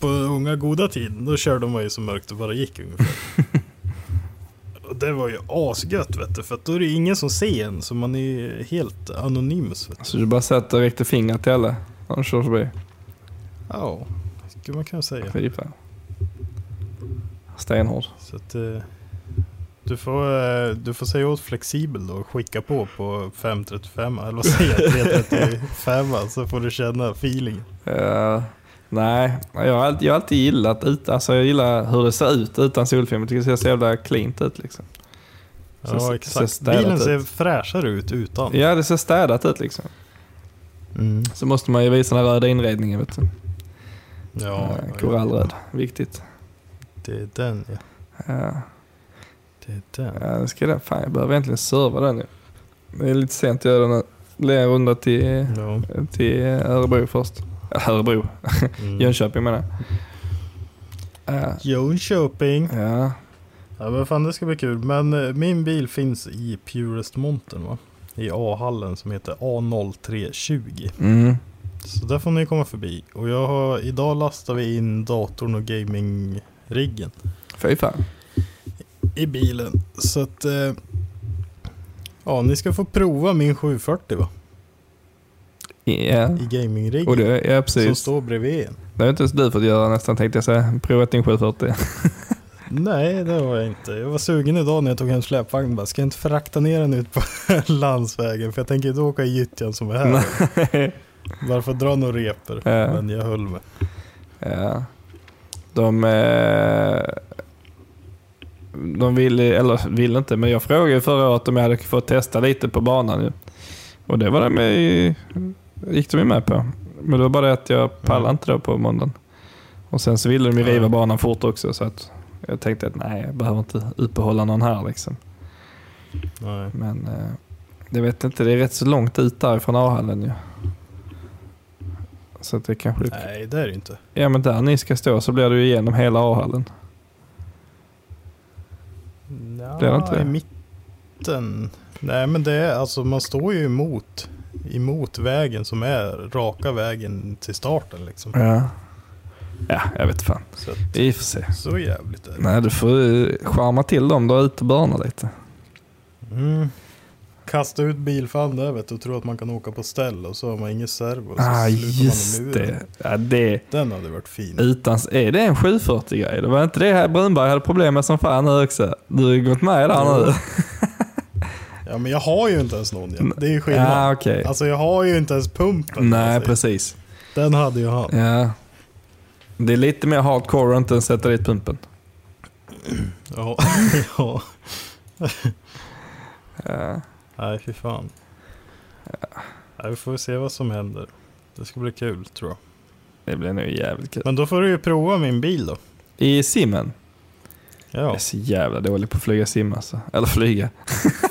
på unga goda tiden, då körde man ju så mörkt det bara gick ungefär. Och det var ju asgött vet du, för att då är det ingen som ser en, så man är ju helt du.
Så du bara sätter direkt fingret till alla när de kör förbi?
Ja, skulle man kunna säga.
Fy fan. Stenhård.
Så att, eh, du, får, eh, du får säga åt flexibel då och skicka på på 535 eller vad säger jag? 335 så får du känna feeling.
Eh, nej, jag har, alltid, jag har alltid gillat ut, alltså jag gillar hur det ser ut utan solfilm. Jag tycker det ser så jävla cleant ut liksom. Så-
Ja
så
exakt.
städat
Bilen
ut.
ser fräschare ut utan.
Ja, det ser städat ut liksom.
Mm.
Så måste man ju visa den röda inredningen vet du.
Ja,
Eh, Korallröd, viktigt.
det är den ja.
Ja,
Det är den.
ja, det ska det. Fan, jag behöver egentligen serva den ju. Det är lite sent att göra den. Det blir en runda till,
Ja.
till Örebro först. Örebro,
Mm.
Jönköping menar jag. Ja,
Jönköping.
ja.
Ja men fan det ska bli kul. Men eh, min bil finns i Purest Mountain va? I A-hallen som heter A0320.
Mm.
Så där får ni komma förbi. Och jag har, idag lastar vi in datorn och gaming-riggen
Fy fan.
i bilen. Så att... Eh, ja, ni ska få prova min 740 va?
Ja.
I gaming-riggen.
Och det, ja,
som
precis.
står bredvid en.
Det har inte ens du fått göra nästan tänkte jag säga. Provat din 740.
Nej, det var jag inte. Jag var sugen idag när jag tog hem släpvagnen. Bara, ska jag inte frakta ner den ut på landsvägen? För jag tänker inte åka i gyttjan som är här.
Nej.
Bara för att dra några repor.
Ja.
Men jag höll mig.
Ja. De, eh, de vill, eller vill inte, men jag frågade förra året om jag hade fått testa lite på banan. Ju. Och det var det med, gick de med på. Men det var bara det att jag pallade inte då på måndagen. Och sen så ville de ju riva banan fort också så att jag tänkte att nej, jag behöver inte uppehålla någon här liksom.
Nej.
Men eh, jag vet inte, det är rätt så långt ut därifrån A-hallen ju. Så att det kanske...
Nej, det är det inte.
Ja men där ni ska stå så blir det ju igenom hela A-hallen.
Ja,
Det inte det.
i mitten. Nej, men det är alltså man står ju emot. Emot vägen som är raka vägen till starten liksom.
Ja. Ja, jag vet fan.
Så, att,
Vi får se.
så jävligt är det.
Nej, du får charma till dem där ute och lite.
Mm. Kasta ut bilfan där vet du och tro att man kan åka på ställ och så har man ingen servo. Så
Ah, just det. Ja, det.
Den hade varit fin.
Utan, är det en 740-grej? Det var inte det här Brunberg hade problem med som fan nu också? Du har ju gått med där nu.
Ja men jag har ju inte ens någon ja. Det är ju skillnad.
Ja, okej.
Alltså jag har ju inte ens pumpen.
Nej,
alltså.
precis.
Den hade ju han.
Ja. Det är lite mer hardcore att inte sätta dit pumpen.
Ja. ja.
Ja.
Nej fy fan. Nej, vi får se vad som händer. Det ska bli kul tror jag.
Det blir nog jävligt kul.
Men då får du ju prova min bil då.
I simmen. Jag
Ja.
är så jävla dålig på att flyga sim alltså. Eller flyga.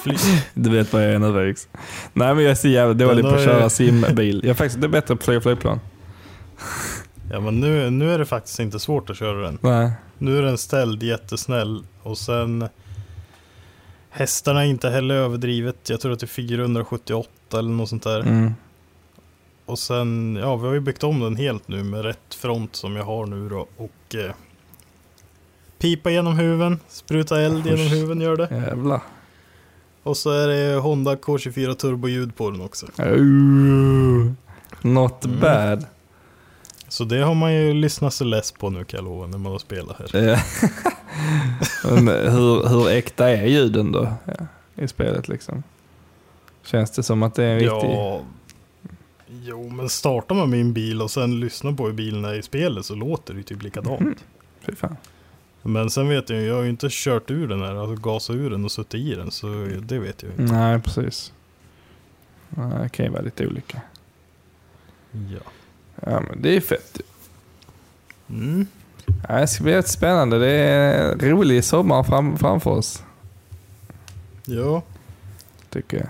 Fly.
Du vet vad jag är Felix. Nej men jag är så jävla dålig på att köra simbil. Jag är faktiskt det är bättre på att flyga flygplan.
Ja men nu, nu är det faktiskt inte svårt att köra den.
Nej.
Nu är den ställd jättesnäll och sen Hästarna är inte heller överdrivet. Jag tror att det är 478 eller något sånt där.
Mm.
Och sen, ja vi har ju byggt om den helt nu med rätt front som jag har nu då. Och eh, pipa genom huven, spruta eld genom
Usch.
huven gör det.
Jävlar.
Och så är det Honda K24 turboljud på den också.
Uh, not
Mm.
bad.
Så det har man ju lyssnat så less på nu kan jag lova när man har spelat här.
Men hur, hur äkta är ljuden då ja, i spelet liksom? Känns det som att det är en riktig...
Ja. Jo, men startar man min bil och sen lyssnar på hur bilen är i spelet så låter det ju typ likadant.
Mm. Fy fan.
Men sen vet jag ju, jag har ju inte kört ur den här, alltså gasat ur den och suttit i den. Så det vet jag ju inte.
Nej, precis. Det kan ju vara lite olika.
Ja.
Ja, men det är fett.
Mm.
Ja, det ska bli spännande. Det är en rolig sommar fram, framför oss.
Ja.
Tycker jag.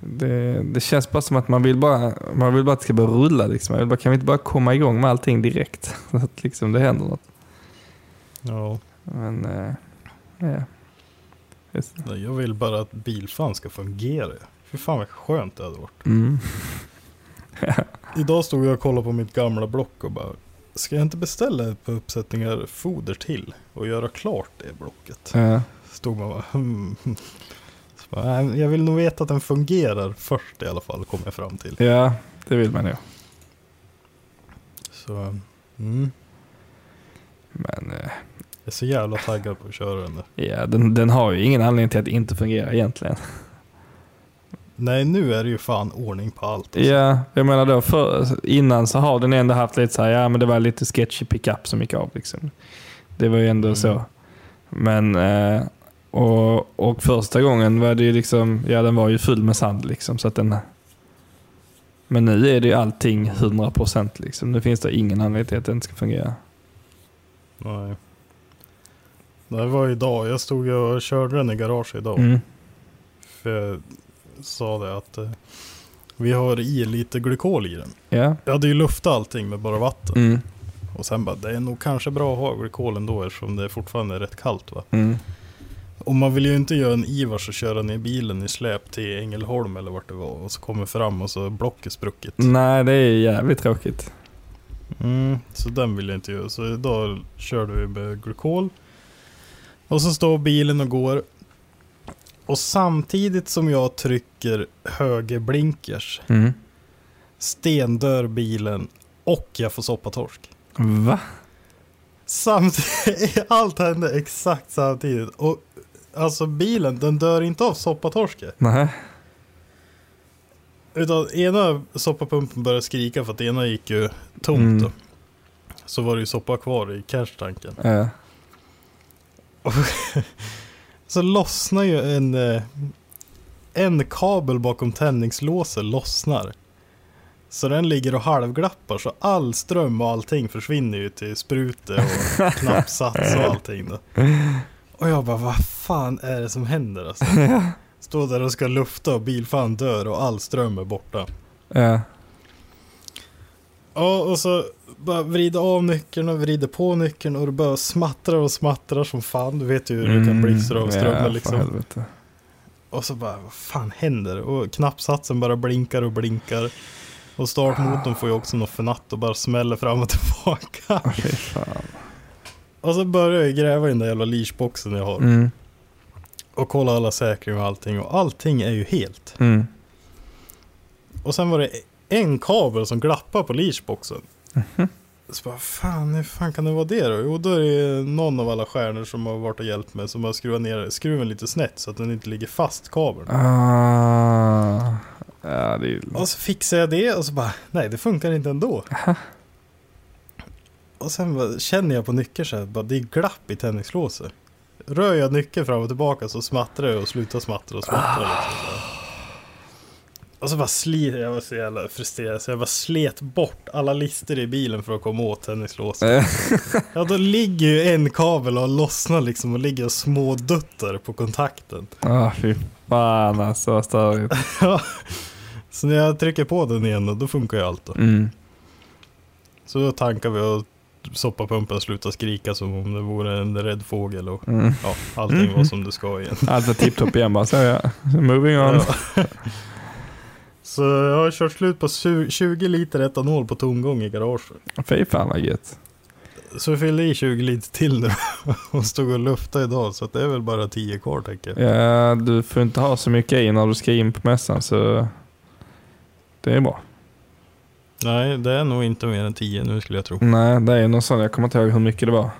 Det, det känns bara som att man vill bara, man vill bara att det ska börja rulla. Liksom. Man vill bara, kan vi inte bara komma igång med allting direkt? Så att liksom det händer något.
Ja.
Men, eh, ja.
Nej, Jag vill bara att bilfan ska fungera. Fy fan vad skönt det hade varit.
Mm.
Idag stod jag och kollade på mitt gamla block och bara Ska jag inte beställa ett par uppsättningar foder till och göra klart det blocket?
Ja.
Stod man bara hmm. Bara, "Nej, Jag vill nog veta att den fungerar först i alla fall, kom jag fram till.
ja, det vill man ju.
Så, mm.
Men eh,
Jag är så jävla taggad på att köra den där.
ja, den, den har ju ingen anledning till att inte fungera egentligen.
Nej, nu är det ju fan ordning på allt. alltså.
Ja, jag menar då för, innan så har den ändå haft lite så här, ja men det var lite sketchy pickup som gick av liksom. Det var ju ändå
Mm.
så. Men, eh, och, och första gången var det ju liksom, ja den var ju full med sand liksom så att den Men nu är det ju allting 100% liksom. Nu finns det ingen anledning till att den ska fungera.
Nej. Det var idag, jag stod och körde den i garaget idag.
Mm.
För sa det att eh, vi har i lite glykol i den.
Ja.
Jag hade ju luftat allting med bara vatten.
Mm.
Och sen bara, det är nog kanske bra att ha glykol ändå eftersom det fortfarande är rätt kallt va.
Mm.
Och man vill ju inte göra en Ivars och köra ner bilen i släp till Ängelholm eller vart det var. Och så kommer fram och så är blocket spruckit.
Nej, det är jävligt tråkigt.
Mm, så den vill jag inte göra. Så idag körde vi med glykol. Och så står bilen och går. Och samtidigt som jag trycker höger blinkers
Mm.
stendör bilen och jag får soppatorsk.
Va?
Samtidigt, allt hände exakt samtidigt. Och alltså bilen, den dör inte av soppatorsket.
Nej.
Utan ena soppapumpen började skrika för att ena gick ju tomt
Mm.
då. Så var det ju soppa kvar i cash-tanken.
Ja.
Så lossnar ju en, eh, en kabel bakom tändningslåset lossnar. Så den ligger och halvglappar så all ström och allting försvinner ju till sprute och knappsats och allting då. Och jag bara, vad fan är det som händer alltså? Står där och ska lufta och bilfan dör och all ström är borta.
Ja.
Ja, och så bara vrider av nyckeln och vrider på nyckeln och det bara smattrar och smattrar som fan. Du vet ju hur det kan blixtra av strömmen
Mm. ja, för
liksom. Och så bara, vad fan händer? Och knappsatsen bara blinkar och blinkar. Och startmotorn får ju också något förnatt och bara smäller fram och tillbaka.
Fy fan.
Och så börjar jag gräva i den där jävla leashboxen jag har.
Mm.
Och kolla alla säkringar och allting. Och allting är ju helt.
Mm.
Och sen var det en kabel som glappar på leashboxen.
Mhm.
Så bara, fan hur fan kan det vara det då? Jo då är det någon av alla stjärnor som har varit och hjälpt mig som har skruvat ner skruven lite snett så att den inte ligger fast kabeln.
Ah. Ja, det är.
Och så fixar jag det och så bara, nej det funkar inte ändå. Och sen bara, känner jag på nyckeln så här, bara, det är glapp i tändningslåset. Rör jag nyckeln fram och tillbaka så smattrar det och slutar smattra och smattra liksom. Och så bara slit, jag var så jävla frustrerad så jag bara slet bort alla lister i bilen för att komma åt tändningslåset. Ja då ligger ju en kabel och har lossnat liksom och ligger och småduttar på kontakten.
Ah, fy fan alltså, vad störigt.
Ja. Så när jag trycker på den igen då, då funkar ju allt då.
Mm.
Så då tankar vi och soppapumpen slutar skrika som om det vore en rädd fågel och
Mm.
ja, allting var som det ska igen.
Allt var tipptopp igen bara, så ja. Moving on.
Ja. Så jag har kört slut på su- 20 liter etanol på tomgång i garaget.
Fy fan vad gött.
Så vi fyllde i 20 liter till nu och stod och luftade idag så det är väl bara 10 kvar tänker jag.
Ja, du får inte ha så mycket i när du ska in på mässan så det är bra.
Nej, det är nog inte mer än 10 nu skulle jag tro.
Nej, det är någon sån. Jag kommer inte ihåg hur mycket det var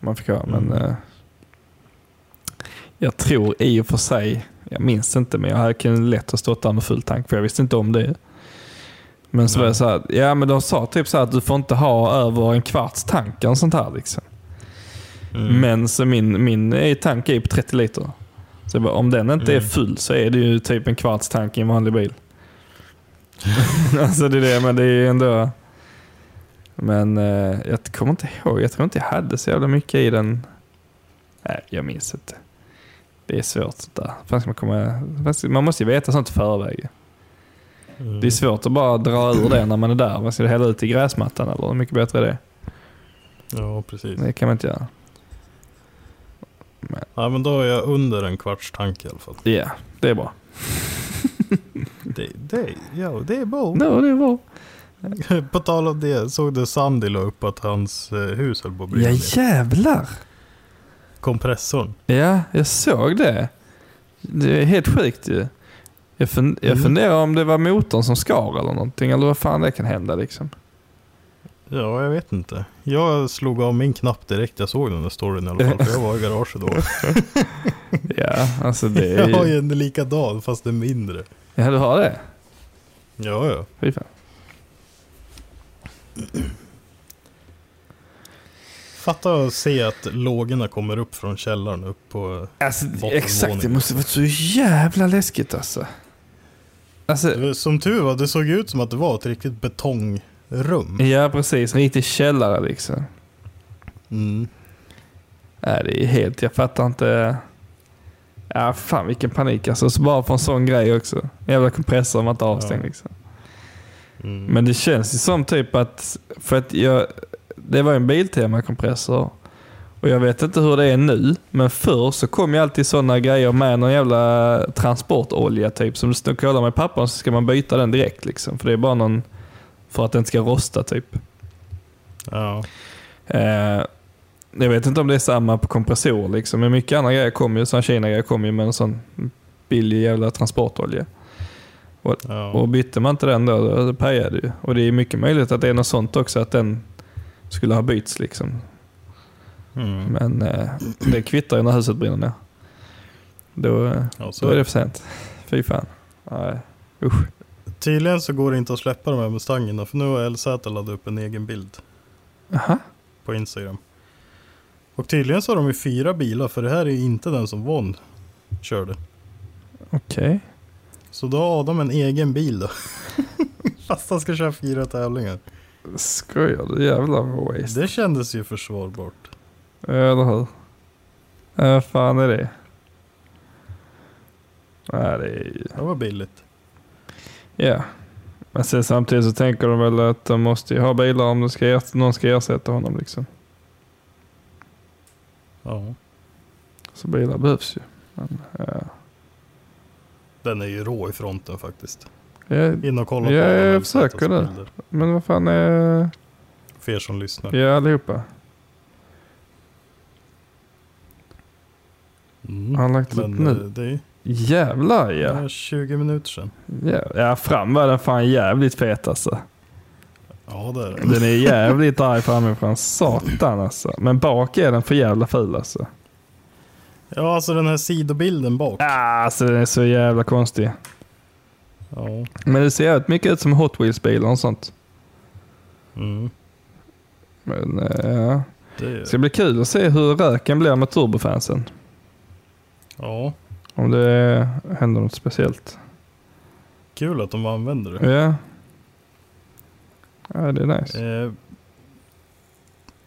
man fick ha. Men
Mm.
eh, jag tror i och för sig, Jag minns inte, men jag hade kunnat lätt ha stått där med full tank, för jag visste inte om det. Men så var
Nej.
det så här, ja men de sa typ så att du får inte ha över en kvarts tank och sånt här liksom.
Mm.
Men så min, min är- tank är ju på 30 liter. Så jag bara, om den inte är
Mm.
full så är det ju typ en kvarts tank i en vanlig bil. alltså det är det, men det är ju ändå... Men eh, jag kommer inte ihåg. Jag tror inte jag hade så jävla mycket i den. Nej, jag minns inte. Det är svårt sånt där. Man, komma, man måste ju veta sånt i förväg.
Mm.
Det är svårt att bara dra ur det när man är där. Vad ska hälla ut i gräsmattan eller? Hur mycket bättre är det?
Ja, precis.
Det kan man inte göra.
Ja, men då är jag under en kvarts tank i alla fall.
Ja, det är bra.
Det, det, ja, det är bra.
Ja, det är bra.
På tal om det, såg du Sandy la upp att hans eh, hus höll på att brinna
Ja jävlar.
Kompressorn.
Ja, jag såg det. Det är helt sjukt ju. Jag, fun- jag
Mm.
funderar om det var motorn som skar eller någonting. Eller vad fan det kan hända liksom.
Ja, jag vet inte. Jag slog av min knapp direkt jag såg den där storyn i alla fall. För jag var i garaget då.
Ja, alltså det
Jag har
är
ju en likadan fast är mindre.
Ja, du har det?
Ja, ja.
Fy fan.
Fatta att se att lågorna kommer upp från källaren upp på...
Alltså, exakt, det måste varit så jävla läskigt alltså. Alltså,
Som tur var, det såg ut som att det var ett riktigt betongrum.
ja precis. En riktig källare liksom.
Mm.
Nej, det är helt, jag fattar inte. Ja, fan vilken panik alltså. Så bara för en sån grej också. Jävla kompressor var inte avstängd
Ja.
liksom.
Mm.
Men det känns ju som typ att, för att jag, det var en Biltema-kompressor. Och jag vet inte hur det är nu, men förr så kom ju alltid sådana grejer med någon jävla transportolja typ. Som det står kollar med pappan så ska man byta den direkt liksom. För det är bara någon, för att den ska rosta typ.
Ja.
Eh, jag vet inte om det är samma på kompressorer liksom, men mycket andra grejer kommer ju, sådana Kina-grejer kommer ju med en sån billig jävla transportolja.
ja.
Och bytte man inte den då, då då pajade det ju. Och det är mycket möjligt att det är något sånt också, att den skulle ha bytts liksom.
Mm.
Men eh, det kvittar ju när huset brinner ner. Då, eh,
Ja,
då är det för sent. Fy fan. Nej. Usch.
Tydligen så går det inte att släppa de här Mustangerna för nu har LZ laddat upp en egen bild
Aha.
på Instagram. Och tydligen så har de ju fyra bilar för det här är inte den som Von körde.
Okej.
Så då har Adam en egen bil då. Fast han ska köra fyra tävlingar.
Skojar du? Jävlar vad waste.
Det kändes ju försvarbart.
Eller hur? Äh, Vad fan är det? Nej, det är ju...
Det var billigt.
Ja. Men sen samtidigt så tänker de väl att de måste ju ha bilar om ska någon ska ersätta honom liksom.
Ja.
Så bilar behövs ju. Men, ja.
Den är ju rå i fronten faktiskt.
Ja,
In och kolla
Ja,
på
jag
den
försöker det. men vad fan är...
För er som lyssnar.
Ja, allihopa.
Mm.
Har han lagt upp nu?
eh, det är
Jävlar ja.
ja. 20 minuter sedan.
ja. Ja, fram var den fan jävligt fet alltså.
Ja det är det.
Den är jävligt arg framifrån. Satan alltså. Men bak är den för jävla ful alltså.
Ja alltså den här sidobilden bak.
Ah, alltså den är så jävla konstig.
Ja.
Men det ser jävligt mycket ut som Hot Wheels-bilar och sånt.
Mm.
Men eh, ja.
Det
Det ska bli kul att se hur röken blir med turbofansen.
ja.
Om det händer något speciellt.
Kul att de använder det.
Ja. Ja, det är nice.
Eh,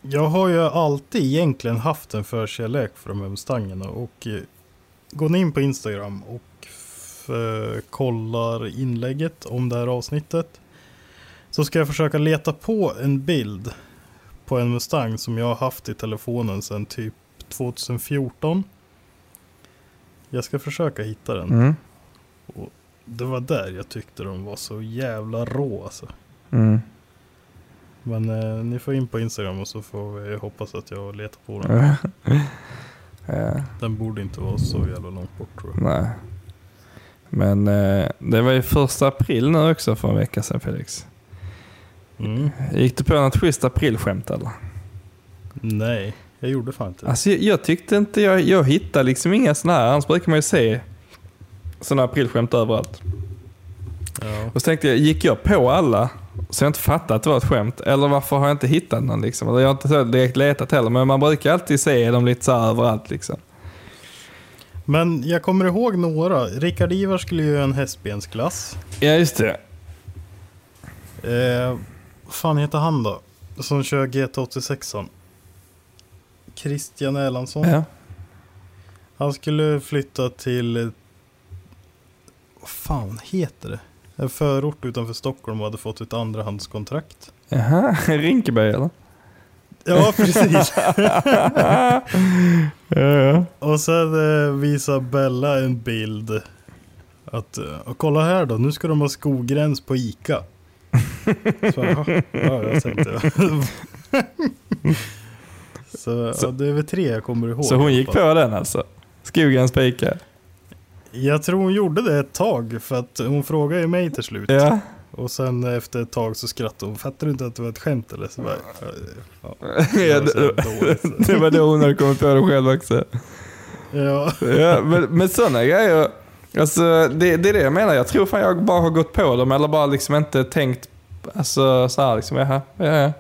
jag har ju alltid egentligen haft en förkärlek för de här Mustangerna och eh, går ni in på Instagram och eh, kollar inlägget om det här avsnittet så ska jag försöka leta på en bild på en Mustang som jag har haft i telefonen sedan typ 2014. Jag ska försöka hitta den.
Mm.
Det var där jag tyckte de var så jävla rå alltså.
Mm.
Men eh, ni får in på Instagram och så får vi hoppas att jag letar på den.
ja.
Den borde inte vara så jävla långt bort tror jag.
Nej. Men eh, det var ju första april nu också för en vecka sedan Felix.
Mm.
Gick du på något schysst aprilskämt eller?
Nej, jag gjorde fan inte.
Alltså jag, jag tyckte inte, jag, jag hittade liksom inga sådana här. Annars brukar man ju se sådana aprilskämt överallt.
Ja.
Och så tänkte jag, gick jag på alla så jag inte fattat att det var ett skämt? Eller varför har jag inte hittat någon? Liksom? Eller jag har inte direkt letat heller, men man brukar alltid se dem lite så överallt. Liksom.
Men jag kommer ihåg några. Rickard Ivar skulle ju göra en hästbensglass.
Ja, just det.
Eh, vad fan heter han då? Som kör GT86. Christian Erlandsson.
Ja.
Han skulle flytta till... Vad fan heter det? En förort utanför Stockholm och hade fått ett andrahandskontrakt.
Jaha, Rinkeberg eller?
Ja, precis.
ja,
och sen eh, visar Bella en bild. Att, eh, "Och kolla här då, nu ska de ha skogräns på Ica. Så, ja, jag tänkte. Så,
Så-
ja, det är väl tre jag kommer ihåg.
Så hon gick på den alltså? Skogens pika?
Jag tror hon gjorde det ett tag för att hon frågade ju mig till slut.
Ja.
Och sen efter ett tag så skrattade hon. Fattar du inte att det var ett skämt eller? Så bara, ja,
ja
var så
det, det var då hon hade kommit på det själv också.
ja.
Ja, men, men sådana grejer, alltså, det, det är det jag menar. Jag tror fan jag bara har gått på dem eller bara liksom inte tänkt alltså, så här liksom, jaha, ja, ja.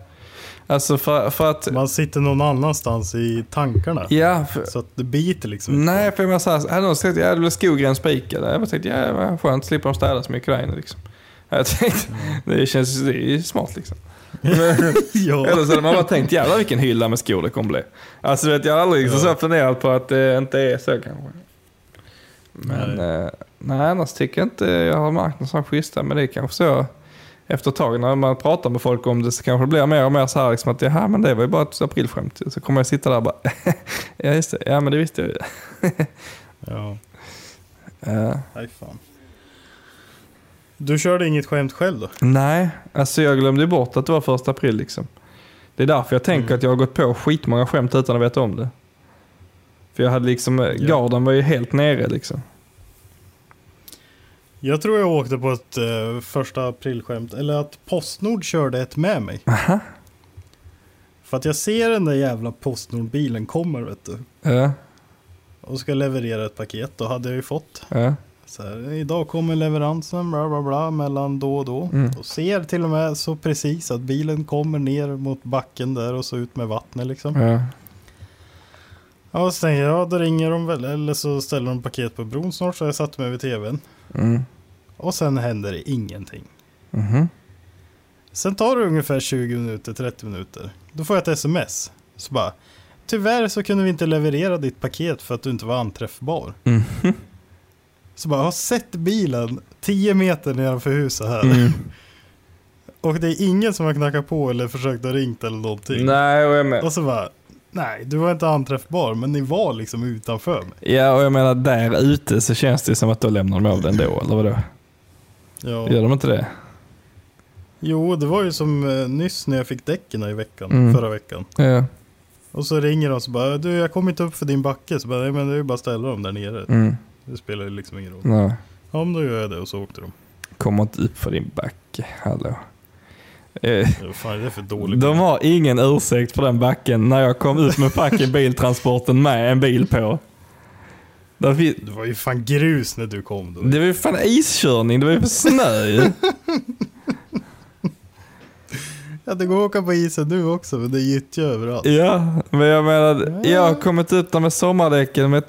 Alltså för, för att,
Man sitter någon annanstans i tankarna.
ja, för,
Så att det biter liksom
nej för jag menar såhär, hade någon sagt ja det blir skogren spikad. Jag bara tänkte, ja vad skönt, slipper de städa så mycket där inne liksom. Jag tänkte, det känns, det är smart liksom.
ja.
Eller så hade man bara tänkt, jävlar vilken hylla med skor det kommer bli. Alltså vet jag har aldrig liksom så funderat på att det inte är så kanske. Men nej, eh, nej annars tycker jag inte jag har märkt någon sån schyssta. Men det är kanske så efter ett tag när man pratar med folk om det så kanske det blir mer och mer så här liksom att jaha men det var ju bara ett aprilskämt. Så kommer jag sitta där och bara ja just det, ja men det visste jag ju.
ja.
Ja.
Nej fan. Du körde inget skämt själv då?
nej, alltså jag glömde bort att det var första april liksom. Det är därför jag tänker
Mm.
att jag har gått på skitmånga skämt utan att veta om det. För jag hade liksom, ja. garden var ju helt nere liksom.
Jag tror jag åkte på ett uh, första aprilskämt. Eller att Postnord körde ett med mig.
Aha.
För att jag ser den där jävla Postnord-bilen kommer vet du.
Ja,
Och ska leverera ett paket. Då hade jag ju fått.
ja.
Så här, idag kommer leveransen bla bla bla mellan då och då.
Mm.
Och ser till och med så precis att bilen kommer ner mot backen där och så ut med vattnet liksom.
ja.
Ja, så tänker jag, ja, då ringer de väl. Eller så ställer de paket på bron snart. Så jag satte mig vid tvn.
Mm.
Och sen händer det ingenting.
Mhm.
Sen tar det ungefär 20 minuter, 30 minuter. Då får jag ett sms. Så bara, tyvärr så kunde vi inte leverera ditt paket för att du inte var anträffbar.
Mhm.
Så bara, jag har sett bilen 10 meter nedanför huset här.
Mm.
Och det är ingen som har knackat på eller försökt att ringt eller någonting.
Nej, och jag menar,
Och så bara, nej du var inte anträffbar men ni var liksom utanför mig.
ja, och jag menar där ute så känns det som att då lämnar de av den då, eller vadå?
Ja.
Gör de inte det?
Jo, det var ju som eh, nyss när jag fick däcken i veckan,
Mm.
förra veckan.
Ja.
Och så ringer de och så bara, du jag kom inte upp för din backe. Så bara, nej men det är ju bara att ställa dem där nere.
Mm.
Det spelar liksom ingen roll.
Nej.
Ja men då gör jag det och så åkte de.
Kommer inte upp för din backe. Hallå. Eh,
fan är det för dålig
De har ingen ursäkt för den backen när jag kom ut med fucking biltransporten med en bil på.
Det var ju fan grus när du kom då.
det var ju fan iskörning, det var ju för snö ju.
Ja det går att åka på isen nu också men det är gyttja överallt.
Ja, men jag menar, jag har kommit ut där med sommardäcken med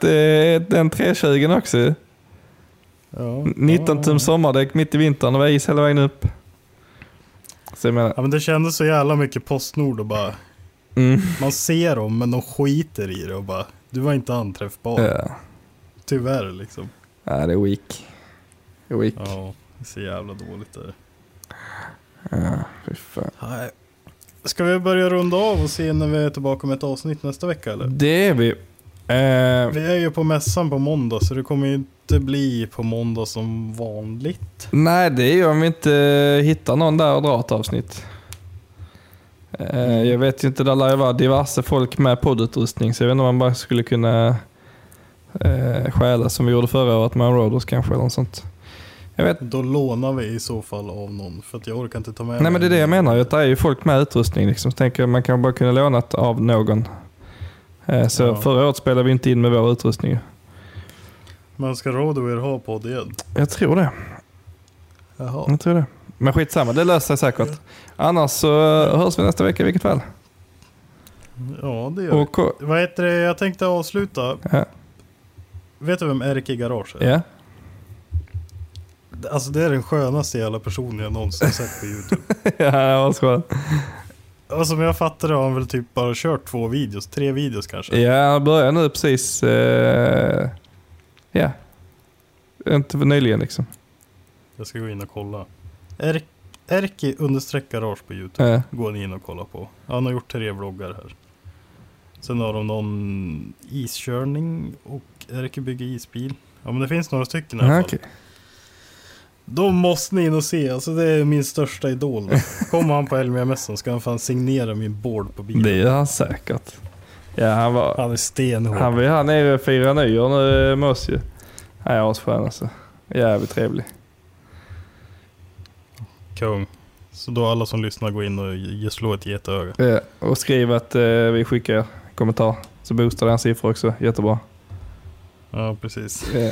den 320 också ju.
Ja,
19
ja,
tum sommardäck mitt i vintern, det var is hela vägen upp. Så jag menar,
Ja men det kändes så jävla mycket Postnord och bara,
mm,
man ser dem men de skiter i det och bara, du var inte anträffbar.
ja.
Tyvärr liksom.
ja, det är weak. Det är weak.
Ja, det är så jävla dåligt där.
Ja, fy fan.
Nej. Ska vi börja runda av och se när vi är tillbaka med ett avsnitt nästa vecka eller?
Det är vi. Eh,
Vi är ju på mässan på måndag så det kommer ju inte bli på måndag som vanligt.
nej, det är ju om vi inte hittar någon där och drar ett avsnitt. Eh, jag vet ju inte, där lär ju vara diverse folk med poddutrustning, så jag vet inte om man bara skulle kunna eh, stjäla som vi gjorde förra året med Roaders kanske, eller något sånt. Jag vet
Då lånar vi i så fall av någon för att jag orkar inte ta med
Nej
mig
men det är det jag menar, att det är ju folk med utrustning liksom. Så tänker jag man kan bara kunna låna av någon. Eh, Så
Ja.
förra året spelade vi inte in med vår utrustning.
Men ska Roadwear ha podd igen?
Jag tror det.
Jaha.
Jag tror det. Men skitsamma, det löser sig säkert. Annars så hörs vi nästa vecka i vilket fall.
Ja, det gör vi.
Och,
Vad heter det? Jag tänkte avsluta.
ja.
Vet du vem Erke Garage är?
ja.
Alltså det är den skönaste jävla personen jag någonsin sett på YouTube.
ja, det var så skönt.
Och som jag fattar det har han väl typ bara kört två videos, tre videos kanske.
Ja, jag började nu precis. Eh, ja. Inte för nyligen liksom.
Jag ska gå in och kolla. Er Erki understreck garage på YouTube. Går ni in och kolla på. Han har gjort tre vloggar här. Sen har de någon iskörning och Erki bygger isbil. Ja men det finns några stycken i alla fall.
okej.
De måste ni in och se. Alltså det är min största idol. Kommer han på Elmia-mässan ska han fan signera min board på bilen.
Det gör han säkert. Ja, han var...
Han är stenhård.
Han var ju här nere och firade nyår nu med oss ju. Han är asskön alltså. Jävligt trevlig.
Kung. Så då alla som lyssnar går in och ge- slå ett getöga.
Ja, och skriv att eh, vi skickar kommentar. Så boostar den siffror också. Jättebra.
Ja precis.
Ja.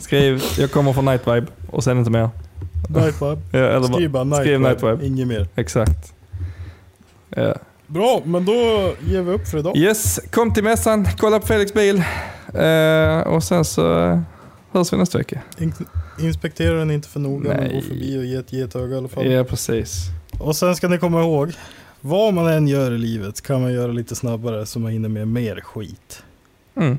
Skriv, jag kommer från Night Vibe och sen inte mer.
Night Vibe.
Ja, eller
Skriv bara Night,
skriv
Vibe.
Night Vibe.
Inget mer.
Exakt. Ja.
Bra, men då ger vi upp för idag.
Yes, kom till mässan, kolla på Felix bil. Eh, och sen så eh, hörs vi nästa vecka.
In inspektera den inte för noga, men
Nej.
gå förbi och ge ett getöga i alla fall.
Ja, precis.
Och sen ska ni komma ihåg, vad man än gör i livet kan man göra lite snabbare så man hinner med mer skit.
Mm.